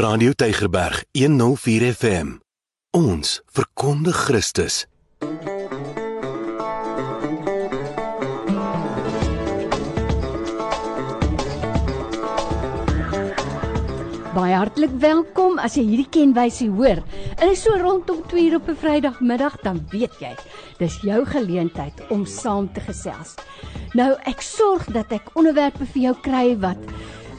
Radio Tygerberg 104 FM. Ons verkondig Christus. Baie hartlik welkom as jy hierdie kenwysie hoor. En is so rondom 2 uur op 'n Vrydagmiddag, dan weet jy, dis jou geleentheid om saam te gesels. Nou ek sorg dat ek onderwerpe vir jou kry wat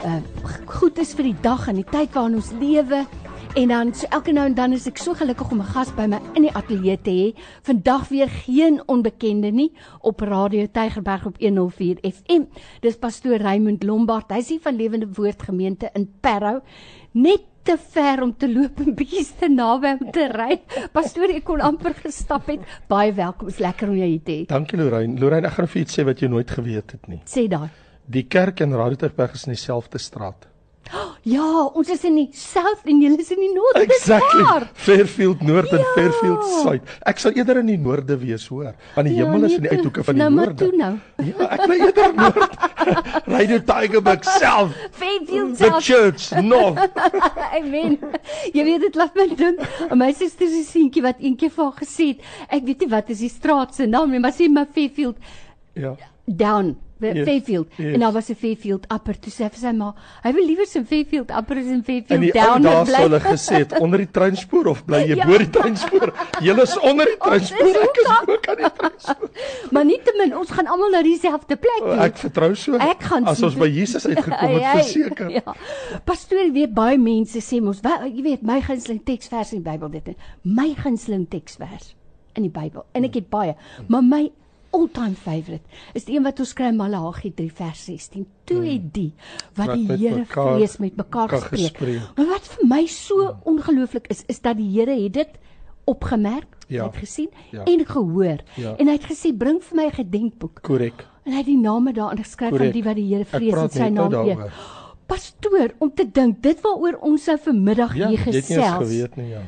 uh goed is vir die dag en die tyd waarin ons lewe. En dan so elke nou en dan is ek so gelukkig om 'n gas by my in die ateljee te hê. Vandag weer geen onbekende nie op Radio Tygerberg op 104 FM. Dis pastoor Raymond Lombard. Hy's hier van Lewende Woord Gemeente in Parow. Net te ver om te loop en bietjie te naby om te ry. Pastoor, ek kon amper gestap het. Baie welkom. Is lekker om jou hier te hê. Dankie Lorraine. Lorraine, ek gaan vir iets sê wat jy nooit geweet het nie. Sê daai. Die kerk en Radio Tygerberg is in dieselfde straat. Ja, ons is in die South en julle is in die Noord. Exactly. Fairfield Noord en Ja. Fairfield Suid. Ek sal eerder in die noorde wees, hoor. Want die Ja, hemel is nee, in die uithoeke van die Nou maar noorde. toe nou. Ja, ek wil eerder noord. Radio Tygerberg self. Fairfield The South. church north. Amen. Jy weet dit laat my dink aan my suster se seentjie wat eendag vir haar gesê het, ek weet nie wat is die straat se naam nie, maar sê maar Fairfield Ja. down. Yes, Fairfield yes. en daar was 'n Fairfield upper toe sê sy maar hy wil liewer in Fairfield upper as in En Fairfield ou down daar sou hulle bly. gesê het onder die treinspoor of bly jy Ja. bo die treinspoor? Julle is onder die treinspoor. Ek is ook aan die treinspoor. maar nietemin ons gaan almal na dieselfde plek toe. Ek vertrou so. Ek gaan as ons by Jesus uitgekom het, Hey, hey. verseker. Ja. Pastoor, weet baie mense sê mos, "Wel, jy weet my gunsteling teksvers in die Bybel dit. My gunsteling teksvers in die Bybel. En ek het baie, maar my all-time favorite is die een wat ons kry in Malagi 3 vers 16. Toe het die wat, Wat die Here vrees met mekaar gespreek. gespreek. Maar wat vir my so ongelooflik is, is dat die Here het dit opgemerk, Ja. het gesien Ja. en gehoor. Ja. En hy het gesê bring vir my 'n gedenkboek. Korrek. En hy het die name daarin geskryf van Korrek. die wat die Here vrees en sy nou naam eer. Pastoor, om te dink dit waaroor ons sou vanmiddag Ja, hier jy het nie eens gesels. geweet nie, ja.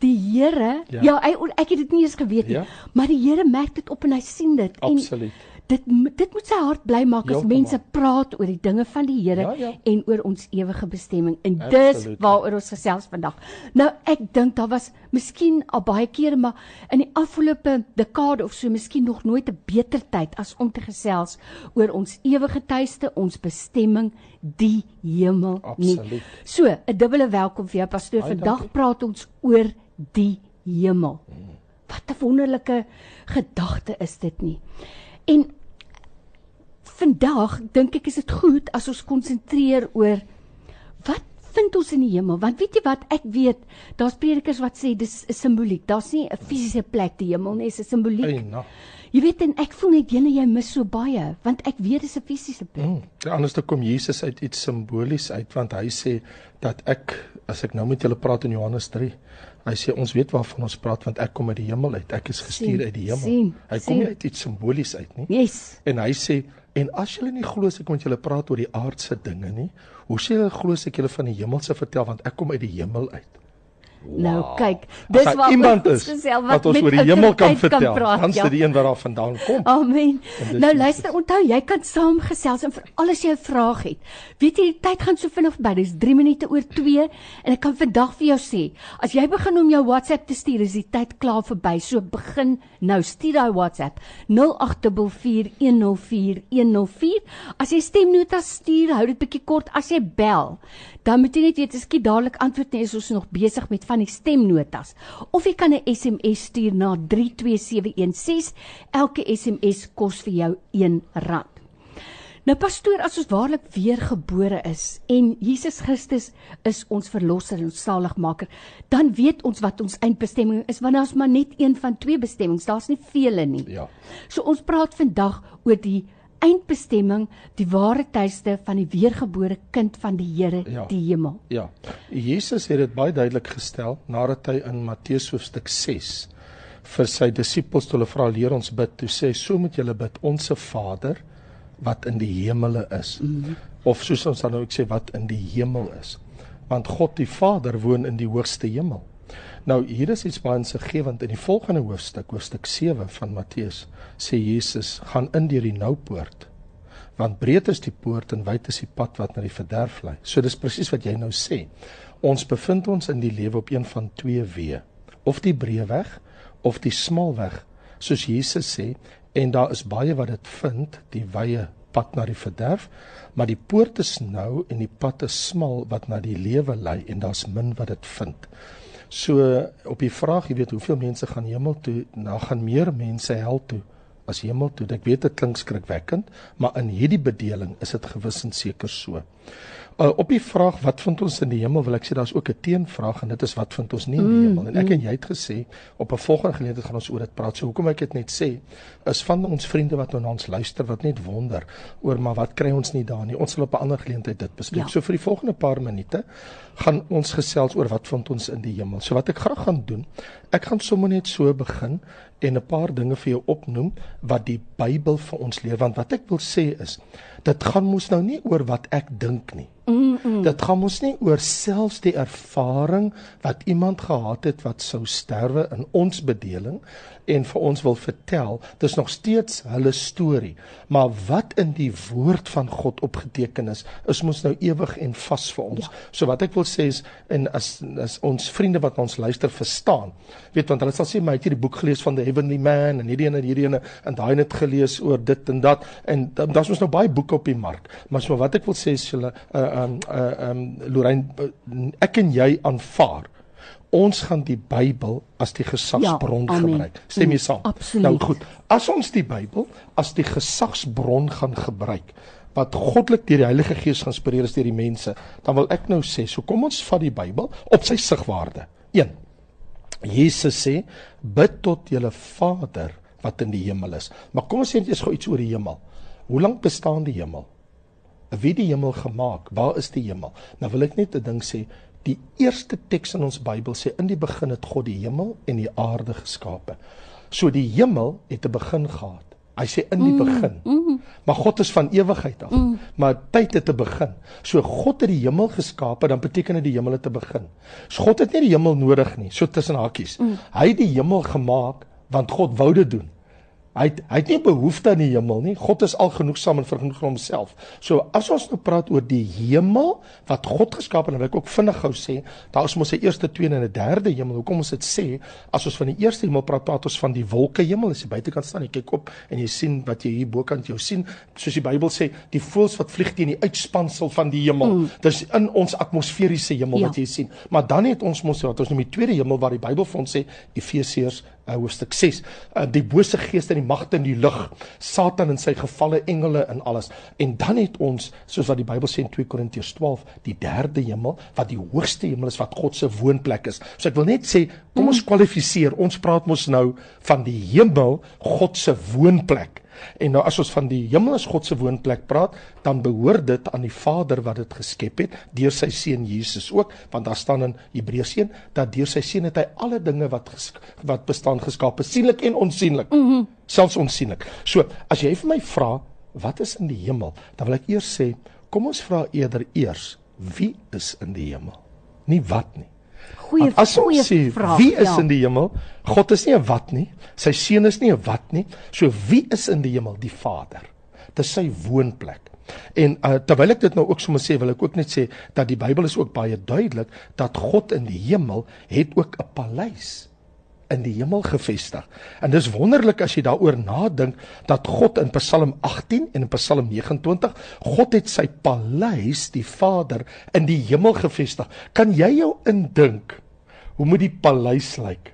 Die Here, ja, Ja. ja hy, ek het dit nie eens geweet nie, Ja. maar die Here merk dit op en hy sien dit Absoluut. en dit dit moet sy hart bly maak as Heeltemal. mense praat oor die dinge van die Here Ja, ja. en oor ons ewige bestemming en dis waaroor ons gesels vandag. Nou ek dink daar was miskien al baie kere maar in die afgelope dekade of so miskien nog nooit 'n beter tyd as om te gesels oor ons ewige tuiste, ons bestemming, die hemel nie. Absoluut. So, 'n dubbele welkom vir jou pastoor. Vandag dankie. praat ons oor die hemel. Wat 'n wonderlike gedagte is dit nie. En vandag dink ek is dit goed as ons konsentreer oor wat vind ons in die hemel? Want weet jy wat, ek weet, daar's predikers wat sê dis 'n simboliek. Daar's nie 'n fisiese plek die hemel nie, dis 'n simboliek. Eina. Jy weet en ek voel net julle jy mis so baie, want ek weet dis 'n fisiese plek. Mm. Anders dan kom Jesus uit iets simbolies uit want hy sê dat ek as ek nou met julle praat in Johannes 3, hy sê ons weet waarvan ons praat want ek kom uit die hemel uit. Ek is gestuur Sien, uit die hemel. sien, hy kom sien. nie uit iets simbolies uit nie. Yes. En hy sê en as julle nie glo as ek met julle praat oor die aardse dinge nie, hoe sê julle glo as ek julle van die hemelse vertel want ek kom uit die hemel uit. Nou kyk, As dis daar waar iemand is gesels wat ons oor die hemel kan vertel, praat, dan is ja. dit die een wat daar vandaan kom. Amen. Nou luister, onthou jy kan saamgesels en vir alles jy 'n vraag het. Weet jy die tyd gaan so vinnig verby. Dis 3 minute oor 2 en ek kan vandag vir jou sê, as jy begin om jou WhatsApp te stuur, is die tyd klaar verby. So begin nou, stuur daai WhatsApp 0824104104. As jy stemnotas stuur, hou dit bietjie kort. As jy bel, dan moet jy net weet, ek dadelik antwoord nie, is ons nog besig met van die stemnotas. Of jy kan 'n SMS stuur na 32716. Elke SMS kos vir jou R1. Nou pastoor, as ons waarlik weergebore is en Jesus Christus is ons verlosser en ons saligmaker, dan weet ons wat ons eindbestemming is, want daar's maar net een van twee bestemmings, daar's nie vele nie. Ja. So ons praat vandag oor die eindbestemming, die ware tuiste van die weergebore kind van die Here, Ja. die hemel. Ja. Jesus het dit baie duidelik gestel nadat hy in Matteus hoofstuk 6 vir sy disippels toe hulle vra leer ons bid, toe sê so moet julle bid onsse Vader wat in die hemele is. Mm -hmm. Of soos ons dan nou ook sê wat in die hemel is. Want God die Vader woon in die hoogste hemel. Nou hier is iets baie insiggewend in die volgende hoofstuk, hoofstuk 7 van Matteus, sê Jesus gaan in deur die noupoort Want breed is die poort en wyd is die pad wat na die verderf lei. So dis presies wat jy nou sê. Ons bevind ons in die lewe op een van twee weë. Of die breë weg of die smal weg, soos Jesus sê, en daar is baie wat dit vind, die wye pad na die verderf, maar die poort is nou en die pad is smal wat na die lewe lei en daar's min wat dit vind. So op die vraag, jy weet, hoeveel mense gaan hemel toe? Nou gaan meer mense hel toe as hemel toe. Ek weet dit klink skrikwekkend, maar in hierdie bedeling is dit gewis en seker so. Uh, op die vraag wat vind ons in die hemel wil ek sê daar's ook 'n teenvraag en dit is wat vind ons nie in die mm, hemel en ek mm. en jy het gesê op 'n volgende geleentheid gaan ons oor dit praat. So hoekom ek dit net sê is van ons vriende wat nou na ons luister wat net wonder oor maar wat kry ons nie daar nie. Ons sal op 'n ander geleentheid dit bespreek. Ja. So vir die volgende paar minute gaan ons gesels oor wat vind ons in die hemel. So wat ek graag gaan doen, ek gaan sommer net so begin en 'n paar dinge vir jou opnoem wat die Bybel vir ons leer want wat ek wil sê is dit gaan mos nou nie oor wat ek dink nie. Mm -mm. Dit gaan mos nie oor selfs die ervaring wat iemand gehad het wat sou sterwe in ons bedeling en vir ons wil vertel. Dis nog steeds hulle storie. Maar wat in die woord van God opgeteken is, is mos nou ewig en vas vir ons. Ja. So wat ek wil sê is en as as ons vriende wat ons luister verstaan, weet want hulle sal sê my het jy die boek gelees van the heavenly man en hierdie en hierdie en en daai net gelees oor dit en dat en daar's mos nou baie boeke op die mark. Maar so wat ek wil sê is julle uh um uh um Lorraine ek en jy aanvaar ons gaan die Bybel as die gesagsbron ja, gebruik. Stem jy saam? Absoluut. Nou goed. As ons die Bybel as die gesagsbron gaan gebruik wat goddelik deur die Heilige Gees geïnspireer is deur die mense, dan wil ek nou sê, so kom ons vat die Bybel op sy sigwaarde. 1. Jesus sê: "Bid tot julle Vader wat in die hemel is." Maar kom ons sê net eers gou iets oor die hemel. Hoe lank bestaan die hemel? Wie die hemel gemaak? Waar is die hemel? Nou wil ek net 'n ding sê, Die eerste teks in ons Bybel sê in die begin het God die hemel en die aarde geskape. So die hemel het 'n begin gehad. Hy sê in die mm, begin. Mm. Maar God is van ewigheid af. Mm. Maar tyd het 'n begin. So God het die hemel geskape, dan beteken dit die hemel het 'n begin. So God het nie die hemel nodig nie, so tussen hakies. Mm. Hy het die hemel gemaak want God wou dit doen. Hy het, hy het nie behoefte aan die hemel nie. God is al genoegsaam en vergenoeg vir homself. So as ons nou praat oor die hemel wat God geskaap het, dan wil ek ook vinnig gou sê, daar is mos 'n eerste, tweede en 'n derde hemel. Hoekom ons dit sê? As ons van die eerste hemel praat, praat ons van die wolke hemel. As jy buitekant staan, jy kyk op en jy sien wat jy hier bokant jou sien, soos die Bybel sê, die voëls wat vlieg teen die uitspansel van die hemel. Mm. Dis in ons atmosferiese hemel ja. wat jy sien. Maar dan het ons mos wat ons noem die tweede hemel waar die Bybel vir ons sê Efesiërs uh, hoofstuk 6 uh, die bose geeste en die magte in die lug satan en sy gevalle engele en alles. En dan het ons soos wat die Bybel sê in 2 Korintiërs 12 die derde hemel wat die hoogste hemel is wat God se woonplek is. So ek wil net sê kom ons kwalifiseer. Ons praat mos nou van die hemel God se woonplek En nou as ons van die hemel as God se woonplek praat, dan behoort dit aan die Vader wat dit geskep het deur sy seun Jesus ook, want daar staan in Hebreërs 1 dat deur sy seun het hy alle dinge wat wat bestaan geskape, sienlik en onsienlik. Mm -hmm. Selfs onsienlik. So, as jy vir my vra, wat is in die hemel? Dan wil ek eers sê, kom ons vra eerder eers, wie is in die hemel? Nie wat nie. Goeie as goeie sê, vraag. Wie is ja. in die hemel? God is nie 'n wat nie. Sy seun is nie 'n wat nie. So wie is in die hemel? Die Vader. Dit is sy woonplek. En uh, terwyl ek dit nou ook sommer sê, wil ek ook net sê dat die Bybel is ook baie duidelik dat God in die hemel het ook 'n paleis in die hemel gevestig. En dis wonderlik as jy daaroor nadink dat God in Psalm 18 en in Psalm 29, God het sy paleis, die Vader, in die hemel gevestig. Kan jy jou indink hoe moet die paleis lyk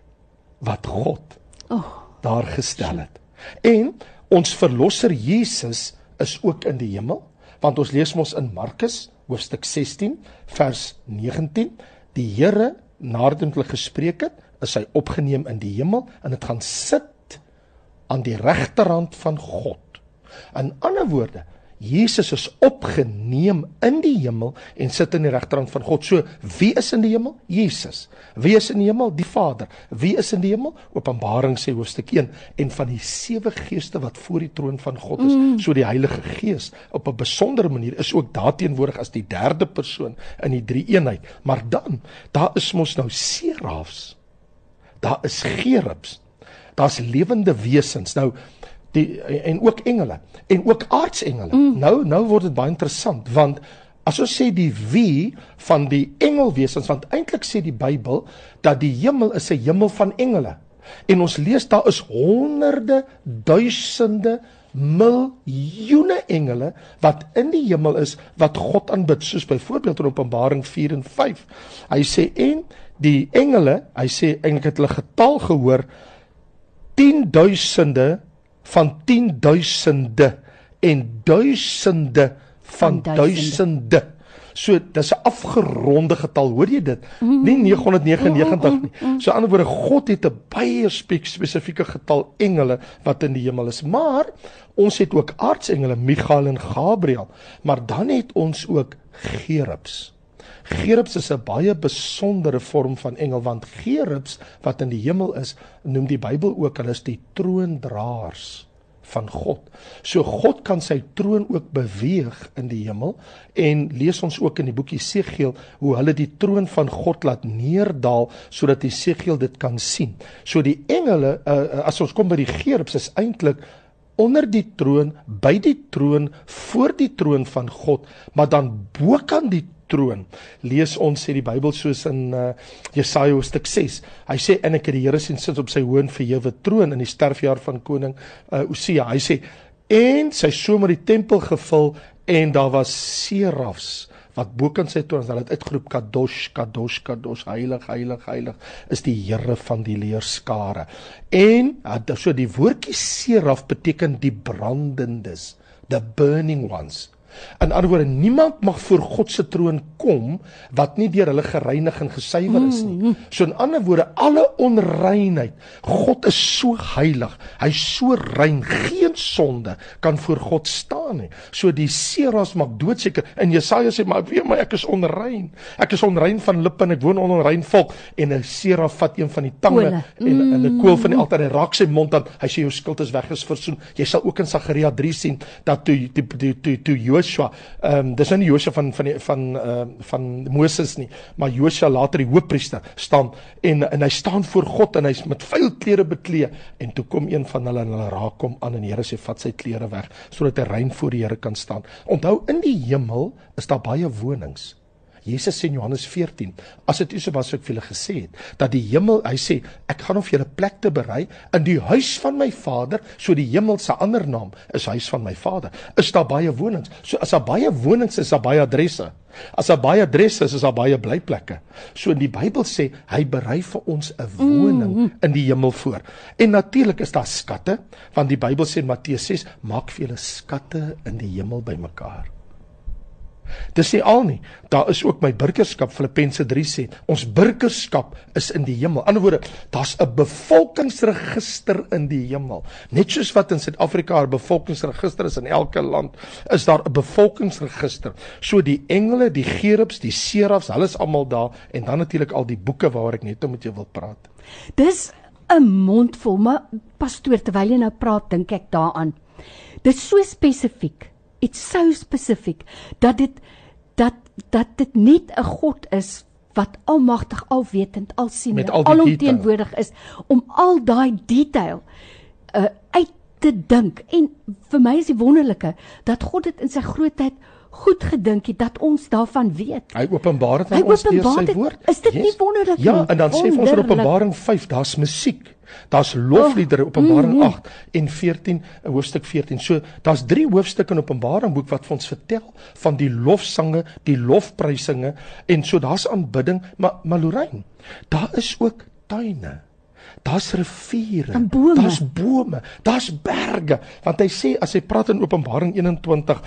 wat God oh, daar gestel het? En ons verlosser Jesus is ook in die hemel, want ons lees mos in Markus hoofstuk 16 vers 19, die Here nadat hy gespreek het, is hy opgeneem in die hemel en dit gaan sit aan die regterhand van God. In ander woorde, Jesus is opgeneem in die hemel en sit in die regterhand van God. So, wie is in die hemel? Jesus. Wie is in die hemel? Die Vader. Wie is in die hemel? Openbaring sê hoofstuk 1 en van die sewe geeste wat voor die troon van God is. Mm. So die Heilige Gees op 'n besondere manier is ook daar teenwoordig as die derde persoon in die drie eenheid. Maar dan, daar is mos nou serafs daar is gerubs. Daar's lewende wesens. Nou die en ook engele en ook aardsengele. Mm. Nou nou word dit baie interessant want as ons sê die wie van die engelwesens want eintlik sê die Bybel dat die hemel is 'n hemel van engele. En ons lees daar is honderde, duisende, miljoene engele wat in die hemel is wat God aanbid soos byvoorbeeld in Openbaring 4 en 5. Hy sê en die engele, hy sê eintlik het hulle getal gehoor 10 duisende van 10 duisende en duisende van duisende. So dis 'n afgeronde getal, hoor jy dit? Nie 999 nie. So aan die ander woorde God het 'n baie spesifieke getal engele wat in die hemel is. Maar ons het ook aardsengele, Michael en Gabriël, maar dan het ons ook gerubs. Gerubs is 'n baie besondere vorm van engel want gerubs wat in die hemel is, noem die Bybel ook hulle is die troondraers van God. So God kan sy troon ook beweeg in die hemel en lees ons ook in die boek Jesegiel hoe hulle die troon van God laat neerdal sodat Jesegiel dit kan sien. So die engele uh, as ons kom by die gerubs is eintlik onder die troon, by die troon, voor die troon van God, maar dan bo kan die troon. Lees ons sê die Bybel soos in uh, Jesaja hoofstuk 6. Hy sê en ek het die Here sien sit op sy hoë en verhewe troon in die sterfjaar van koning uh, Osia. Hy sê en sy somer die tempel gevul en daar was serafs wat bokant sy troon hulle het uitgeroep kadosh kadosh kadosh heilig heilig heilig is die Here van die leerskare en so die woordjie seraf beteken die brandendes the burning ones In ander woorde, niemand mag voor God se troon kom wat nie deur hulle gereinig en gesuiwer is nie. Mm-hmm. So in ander woorde, alle onreinheid. God is so heilig. Hy's so rein, geen sonde kan voor God staan nie. So die seras maak doodseker. En Jesaja sê, "Maar weet my, ek is onrein. Ek is onrein van lippe en ek woon onder onrein volk." En 'n seraf vat een van die tange en in 'n koel van die altaar en raak sy mond aan. Hy sê, "Jou skuld is weg, is versoen." Jy sal ook in Sagaria 3 sien dat toe toe toe toe, toe Joshua, ehm um, dis nou nie Joshua van van die, van ehm uh, van Moses nie, maar Joshua later die hoofpriester staan en en hy staan voor God en hy's met vuil klere beklee en toe kom een van hulle en hulle raak hom aan en die Here sê vat sy klere weg sodat hy rein voor die Here kan staan. Onthou in die hemel is daar baie wonings. Jesus sê in Johannes 14, as dit is wat ek vir julle gesê het, dat die hemel, hy sê, ek gaan om vir julle plek te berei in die huis van my Vader, so die hemel se ander naam is huis van my Vader. Is daar baie wonings? So as daar baie wonings is, is daar baie adresse. As daar baie adresse is, is daar baie blyplekke. So in die Bybel sê hy berei vir ons 'n woning mm in die hemel voor. En natuurlik is daar skatte, want die Bybel sê in Matteus 6, maak vir julle skatte in die hemel bymekaar. Dis nie al nie. Daar is ook my burgerskap Filippense 3 sê. Ons burgerskap is in die hemel. In ander woorde, daar's 'n bevolkingsregister in die hemel. Net soos wat in Suid-Afrika 'n bevolkingsregister is in elke land, is daar 'n bevolkingsregister. So die engele, die gerubs, die serafs, hulle is almal daar en dan natuurlik al die boeke waaroor ek net met jou wil praat. Dis 'n mondvol, maar pastoor, terwyl jy nou praat, dink ek daaraan. Dit is so spesifiek it's so specific dat dit dat dat dit net 'n God is wat almagtig, alwetend, alsienend, alomteenwoordig is om al daai detail uh uit te dink. En vir my is die wonderlike dat God dit in sy grootheid goed gedink het dat ons daarvan weet. Hy openbaar dit aan ons deur sy woord. Is dit yes. nie wonderlik ja, nie? Ja, en dan sê ons in Openbaring 5, daar's musiek. Daar's lofliedere oh, Openbaring mm, 8 en 14, hoofstuk 14. So daar's drie hoofstukke in Openbaring boek wat vir ons vertel van die lofsange, die lofprysinge en so daar's aanbidding, maar maar Lorraine, daar is ook tuine. Daar's riviere, daar's bome, daar's berge. Want hy sê as hy praat in Openbaring 21,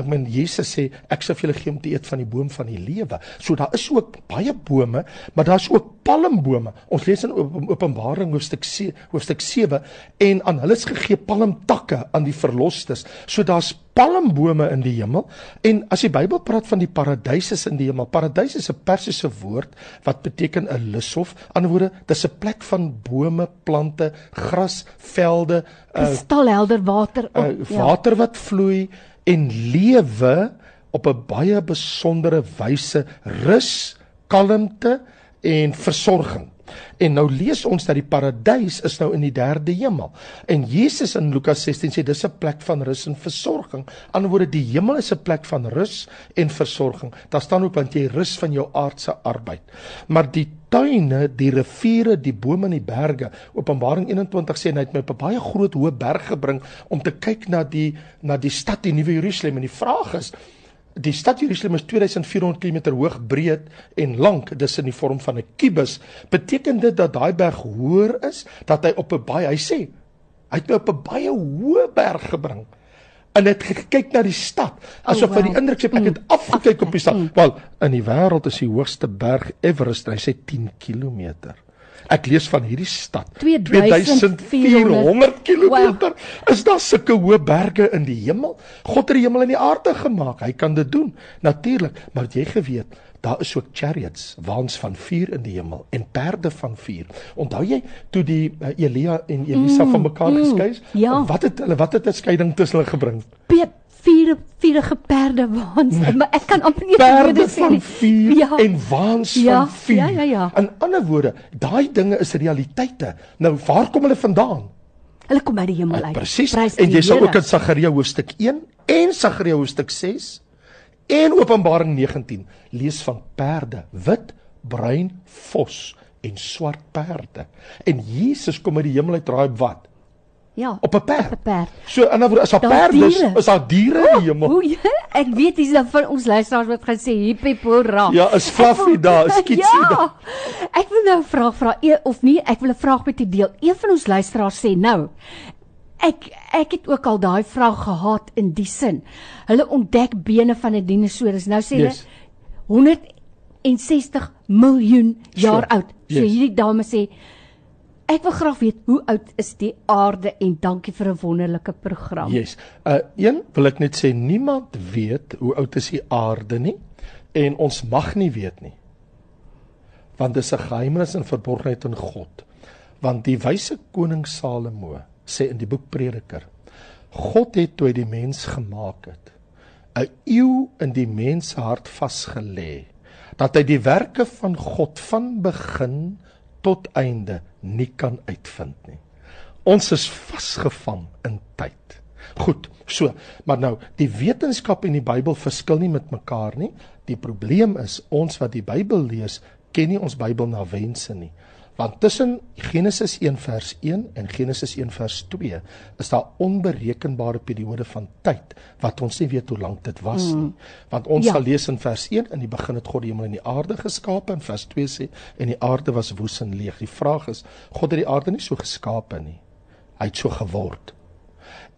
ek meen Jesus sê ek sal vir julle gee om te eet van die boom van die lewe. So daar is ook baie bome, maar daar's ook palmbome. Ons lees in Openbaring hoofstuk 7, hoofstuk 7 en aan hulle is gegee palmtakke aan die verlosters. So daar's palmbome in die hemel en as die Bybel praat van die paradys is in die hemel. Paradys is 'n Persiese woord wat beteken 'n lushof. Anderswoorde, dis 'n plek van bome, plante, gras, velde, uh, kristalhelder water, op, uh, water ja. wat vloei en lewe op 'n baie besondere wyse, rus, kalmte en versorging. En nou lees ons dat die paradys is nou in die derde hemel. En Jesus in Lukas 16 sê dis 'n plek van rus en versorging. Aan die woorde die hemel is 'n plek van rus en versorging. Daar staan ook want jy rus van jou aardse arbeid. Maar die tuine, die riviere, die bome en die berge. Openbaring 21 sê hy het my op 'n baie groot hoë berg gebring om te kyk na die na die stad die nuwe Jerusalem en die vraag is Die stad Jerusalem is 2400 km hoog, breed en lank. Dis in die vorm van 'n kubus. Beteken dit dat daai berg hoër is, dat hy op 'n baie hy sê, hy het my op 'n baie hoë berg gebring en het gekyk na die stad asof oh, wow. hy die indruk het ek het mm. afgekyk op die stad. Mm. Wel, in die wêreld is die hoogste berg Everest, hy sê 10 km. Ek lees van hierdie stad 2400 km. Wow. Is daar sulke hoë berge in die hemel? God het die hemel en die aarde gemaak. Hy kan dit doen. Natuurlik, maar jy geweet Daar is ook chariots, waans van vuur in die hemel en perde van vuur. Onthou jy toe die uh, Elia en Elisa mm, van mekaar mm, geskei is? Ja. Wat het hulle wat het 'n skeiding tussen hulle gebring? Piep vier vierige perde waans. Nee. maar ek kan amper nie perde van vier ja. en waans ja. van vier ja ja ja. In ander woorde daai dinge is realiteite. Nou waar kom hulle vandaan? Hulle kom uit die hemel uit presies. En jy sal ook in Sagaria hoofstuk 1 en Sagaria hoofstuk 6 en Openbaring 19 lees van perde. Wit bruin vos en swart perde. En Jesus kom uit die hemel uit draai wat Ja. Op 'n perd. Op 'n perd. So in 'n woord as 'n perd is, is daar diere in die hemel. O, ja, ek weet dis dan van ons luisteraars wat gaan sê hippie-pora. Ja, is fluffy daar, is kitsie ja, daar. Ek wil nou 'n vraag vra e, of nie, ek wil 'n vraag met u deel. Een van ons luisteraars sê nou Ek ek het ook al daai vraag gehad in die sin. Hulle ontdek bene van 'n dinosourus. Nou sê hulle yes. 160 miljoen jaar sure. oud. So yes. hierdie dame sê Ek wil graag weet hoe oud is die aarde en dankie vir 'n wonderlike program. Yes. Uh een wil ek net sê niemand weet hoe oud is die aarde nie en ons mag nie weet nie. Want dit is 'n geheimnis en verborgenheid in God. Want die wyse koning Salomo sê in die boek Prediker, God het toe hy die mens gemaak het, 'n eeu in die mens se hart vasgelê dat hy die werke van God van begin tot einde nie kan uitvind nie. Ons is vasgevang in tyd. Goed, so, maar nou, die wetenskap en die Bybel verskil nie met mekaar nie. Die probleem is ons wat die Bybel lees, ken nie ons Bybel na wense nie. Want tussen Genesis 1 vers 1 en Genesis 1 vers 2 is daar onberekenbare periode van tyd wat ons nie weet hoe lank dit was nie. Mm. Want ons ja. sal lees in vers 1 in die begin het God die hemel en die aarde geskape en vers 2 sê en die aarde was woes en leeg. Die vraag is, God het die aarde nie so geskape nie. Hy het so geword.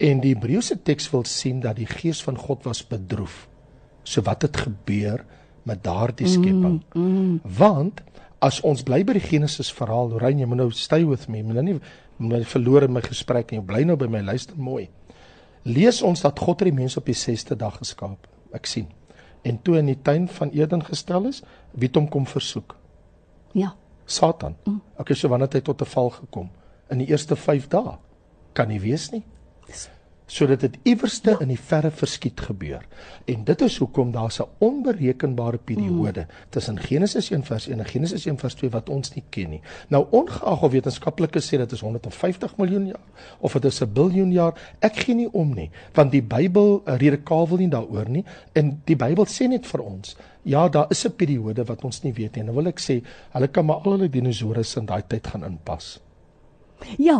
En die Hebreëse teks wil sien dat die gees van God was bedroef. So wat het gebeur met daardie skepping? Mm, mm. Want as ons bly by die Genesis verhaal, Lorraine, jy moet nou stay with me, moet nou nie moet nou verloor in my gesprek en jy bly nou by my luister mooi. Lees ons dat God die mens op die 6ste dag geskaap. Ek sien. En toe in die tuin van Eden gestel is, wie het hom kom versoek? Ja. Satan. Mm. Okay, so wanneer het hy tot 'n val gekom? In die eerste 5 dae. Kan nie wees nie sodat dit iewerste in die verre verskiet gebeur. En dit is hoekom daar 'n onberekenbare periode mm. tussen Genesis 1 vers 1 en Genesis 1 vers 2 wat ons nie ken nie. Nou ongeag of wetenskaplikes sê dit is 150 miljoen jaar of dit is 'n biljoen jaar, ek gee nie om nie, want die Bybel eh, rede kavel nie daaroor nie en die Bybel sê net vir ons Ja, daar is 'n periode wat ons nie weet nie. Nou wil ek sê, hulle kan maar al hulle dinosourus in daai tyd gaan inpas. Ja,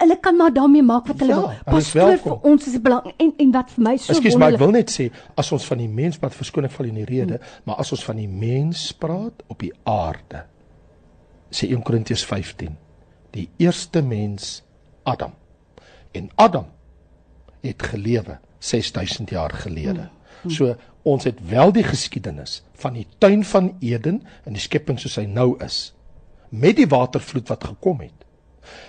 hulle kan maar daarmee maak wat hulle ja, wil. Pas vir ons is belang en en wat vir my so Ekskuus, maar ek wil net sê as ons van die mens wat verskoning val in die rede, hmm. maar as ons van die mens praat op die aarde. Sê 1 Korintiërs 15. Die eerste mens Adam. En Adam het gelewe 6000 jaar gelede. Hmm. Hmm. So ons het wel die geskiedenis van die tuin van Eden en die skepping soos hy nou is met die watervloed wat gekom het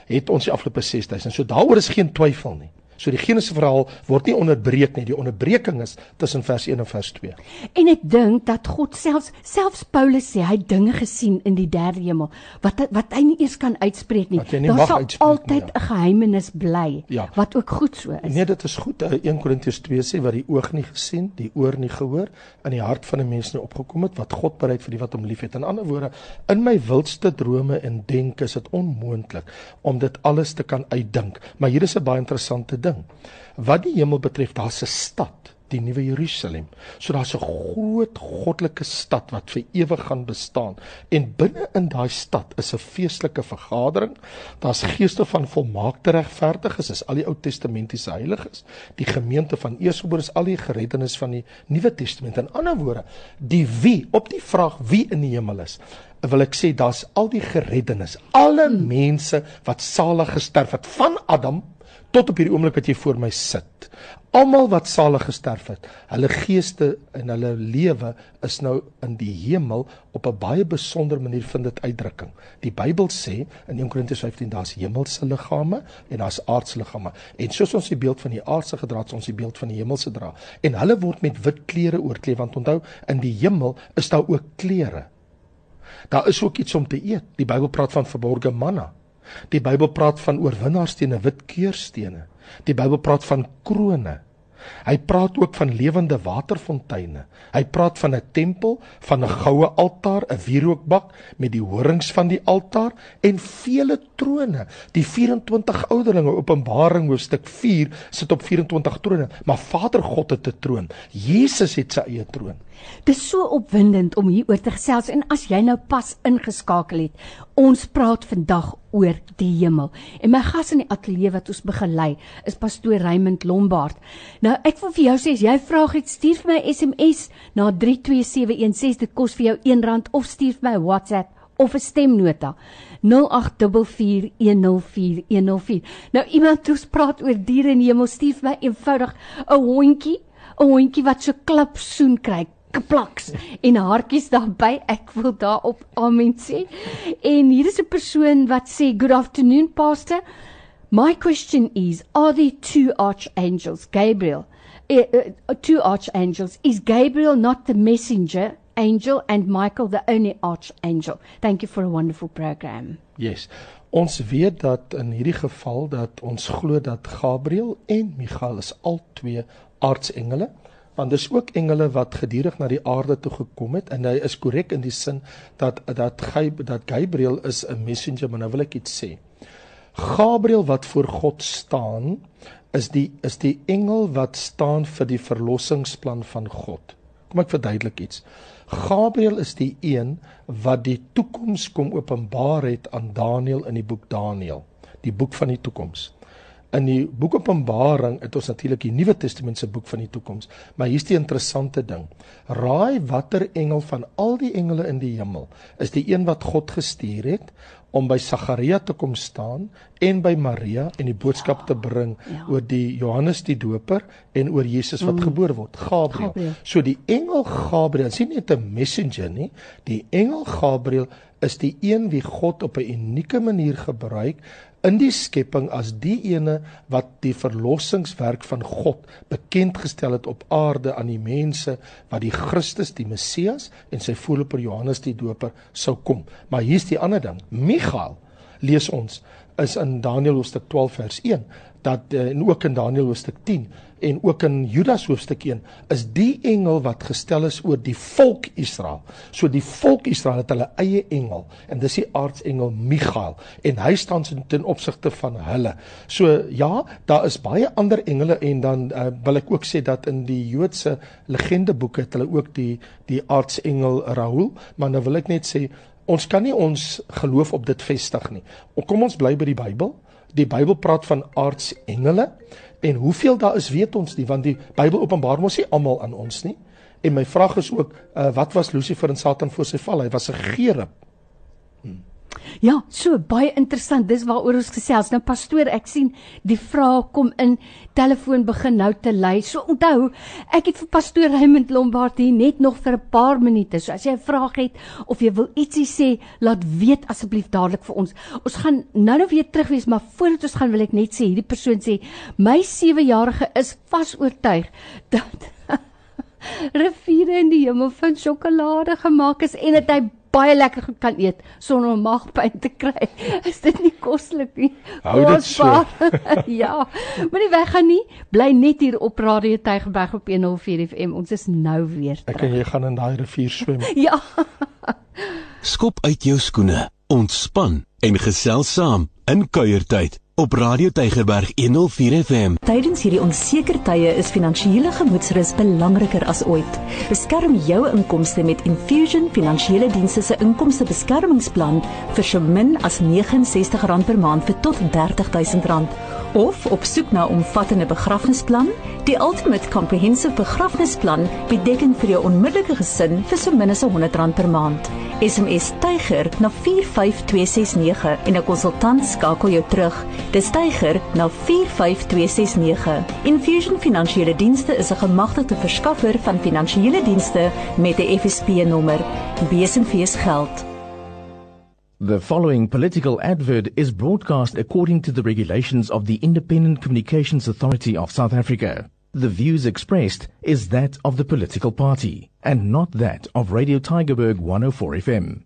het ons die afgelope 6000. So daaroor is geen twyfel nie. So die Genese verhaal word nie onderbreek nie. Die onderbreking is tussen vers 1 en vers 2. En ek dink dat God selfs selfs Paulus sê hy dinge gesien in die derde hemel wat wat hy nie eers kan uitspreek nie. Nie Daar sal uitspreek altyd ja. 'n geheimenis bly Ja. wat ook goed so is. Nee, dit is goed. Uh, 1 Korintiërs 2 sê wat die oog nie gesien, die oor nie gehoor en die hart van 'n mens nie opgekom het wat God bereid vir die wat hom liefhet. In ander woorde, in my wildste drome en denke is dit onmoontlik om dit alles te kan uitdink. Maar hier is 'n baie interessante ding. Wat die hemel betref, daar's 'n stad die nuwe Jerusalem. So daar's 'n groot goddelike stad wat vir ewig gaan bestaan. En binne in daai stad is 'n feestelike vergadering. Daar's geeste van volmaakte regverdiges, is al die Ou Testamentiese heiliges, die gemeente van eersgeborenes, al die gereddenes van die Nuwe Testament. In ander woorde, die wie op die vraag wie in die hemel is, wil ek sê daar's al die gereddenes, alle mense wat salig gesterf het van Adam tot op hierdie oomblik wat jy voor my sit. Almal wat salig gesterf het, hulle geeste en hulle lewe is nou in die hemel op 'n baie besondere manier vind dit uitdrukking. Die Bybel sê in 1 Korintiërs 15 daar's hemelse liggame en daar's aardse liggame. En soos ons die beeld van die aardse gedra het, ons die beeld van die hemelse dra. En hulle word met wit klere oorkleed want onthou in die hemel is daar ook klere. Daar is ook iets om te eet. Die Bybel praat van verborgde manna. Die Bybel praat van oorwinnaarsstene, wit keurstene. Die Bybel praat van krone. Hy praat ook van lewende waterfonteine. Hy praat van 'n tempel, van 'n goue altaar, 'n wierookbak met die horings van die altaar en vele trone. Die 24 ouderlinge Openbaring hoofstuk 4 sit op 24 trone, maar Vader God het 'n troon. Jesus het sy eie troon. Dis so opwindend om hieroor te gesels en as jy nou pas ingeskakel het, ons praat vandag oor die hemel. En my gas in die ateljee wat ons begelei is pastoor Raymond Lombard. Nou ek wil vir jou sê as jy vrae het, stuur vir my SMS na 32716 dit kos vir jou R1 of stuur vir my WhatsApp of 'n stemnota 0844104104. Nou iemand toe praat oor diere in die hemel, stuur vir my eenvoudig 'n hondjie, 'n hondjie wat so klip soen kry geplaks en hartjies daarbey ek wil daarop amen sê. En hier is 'n persoon wat sê good afternoon pastor. My question is are there two archangels? Gabriel. Uh, uh, two archangels. Is gabriel not the messenger angel and michael the only archangel? Thank you for a wonderful program. Yes. Ons weet dat in hierdie geval dat ons glo dat Gabriël en Michael is al twee aardsengele want dis ook engele wat gedurig na die aarde toe gekom het en hy is korrek in die sin dat dat hy dat Gabriël is 'n messenger maar nou wil ek iets sê. Gabriël wat voor God staan is die is die engel wat staan vir die verlossingsplan van God. Kom ek verduidelik iets. Gabriël is die een wat die toekoms kom openbaar het aan Daniël in die boek Daniël, die boek van die toekoms. In die boek Openbaring het ons natuurlik die Nuwe Testament se boek van die toekoms, maar hier's die interessante ding. Raai watter engel van al die engele in die hemel is die een wat God gestuur het om by Sagaria te kom staan en by Maria en die boodskap te bring ja. oor die Johannes die Doper en oor Jesus wat mm. gebore word, Gabriël. Gabriël. So die engel Gabriël, nie net 'n messenger nie, die engel Gabriël is die een wie God op 'n unieke manier gebruik in die skepping as die ene wat die verlossingswerk van God bekend gestel het op aarde aan die mense wat die Christus, die Messias en sy voorloper Johannes die Doper sou kom. Maar hier's die ander ding. Michael lees ons is in Daniël hoofstuk 12 vers 1 dat eh, en ook in Daniël hoofstuk 10 en ook in Judas hoofstuk 1 is die engel wat gestel is oor die volk Israel. So die volk Israel het hulle eie engel en dis die aardsengel Michael en hy staan ten opsigte van hulle. So ja, daar is baie ander engele en dan uh, wil ek ook sê dat in die Joodse legendeboeke het hulle ook die die aardsengel Rahul, maar nou wil ek net sê ons kan nie ons geloof op dit vestig nie. Kom ons bly by die Bybel. Die Bybel praat van aardsengele en hoeveel daar is weet ons nie want die Bybel openbaar mos nie almal aan ons nie. En my vraag is ook uh, wat was Lucifer en Satan voor sy val? Hy was 'n gerub. Ja, so baie interessant. Dis waaroor ons gesels. Nou pastoor, ek sien die vrae kom in. Telefoon begin nou te lui. So onthou, ek het vir pastoor Raymond Lombard hier net nog vir 'n paar minute. So as jy 'n vraag het of jy wil ietsie sê, laat weet asseblief dadelik vir ons. Ons gaan nou-nou weer terug wees, maar voordat ons gaan wil ek net sê hierdie persoon sê my 7-jarige is vas oortuig dat riviere in die hemel van sjokolade gemaak is en dat hy baie lekker kan eet sonder om maagpyn te kry. Is dit nie koslik nie? Hou dit so. ja. Moenie weggaan nie. Bly net hier op Radio Tygerberg op 104 FM. Ons is nou weer terug. Ek en jy gaan in daai rivier swem. Ja. Skop uit jou skoene, ontspan en gesels saam in kuiertyd op Radio Tygerberg 104 FM. Tydens hierdie onseker tye is finansiële gemoedsrus belangriker as ooit. Beskerm jou inkomste met Infusion Finansiële Dienste se inkomstebeskermingsplan vir so min as R69 per maand vir tot R30000 of op soek na 'n omvattende begrafnisplan, die Ultimate Comprehensive Begrafnisplan bied dekking vir jou onmiddellike gesin vir so min as R100 per maand. SMS Tyger na 45269 en 'n konsultant skakel jou terug. Dis Tyger na 45269. Infusion Finansiële Dienste is 'n gemagtigde verskaffer van finansiële dienste met 'n FSP-nommer. BSMV's geld. The following political advert is broadcast according to the regulations of the Independent Communications Authority of South Africa. The views expressed is that of the political party and not that of Radio Tigerberg 104 FM.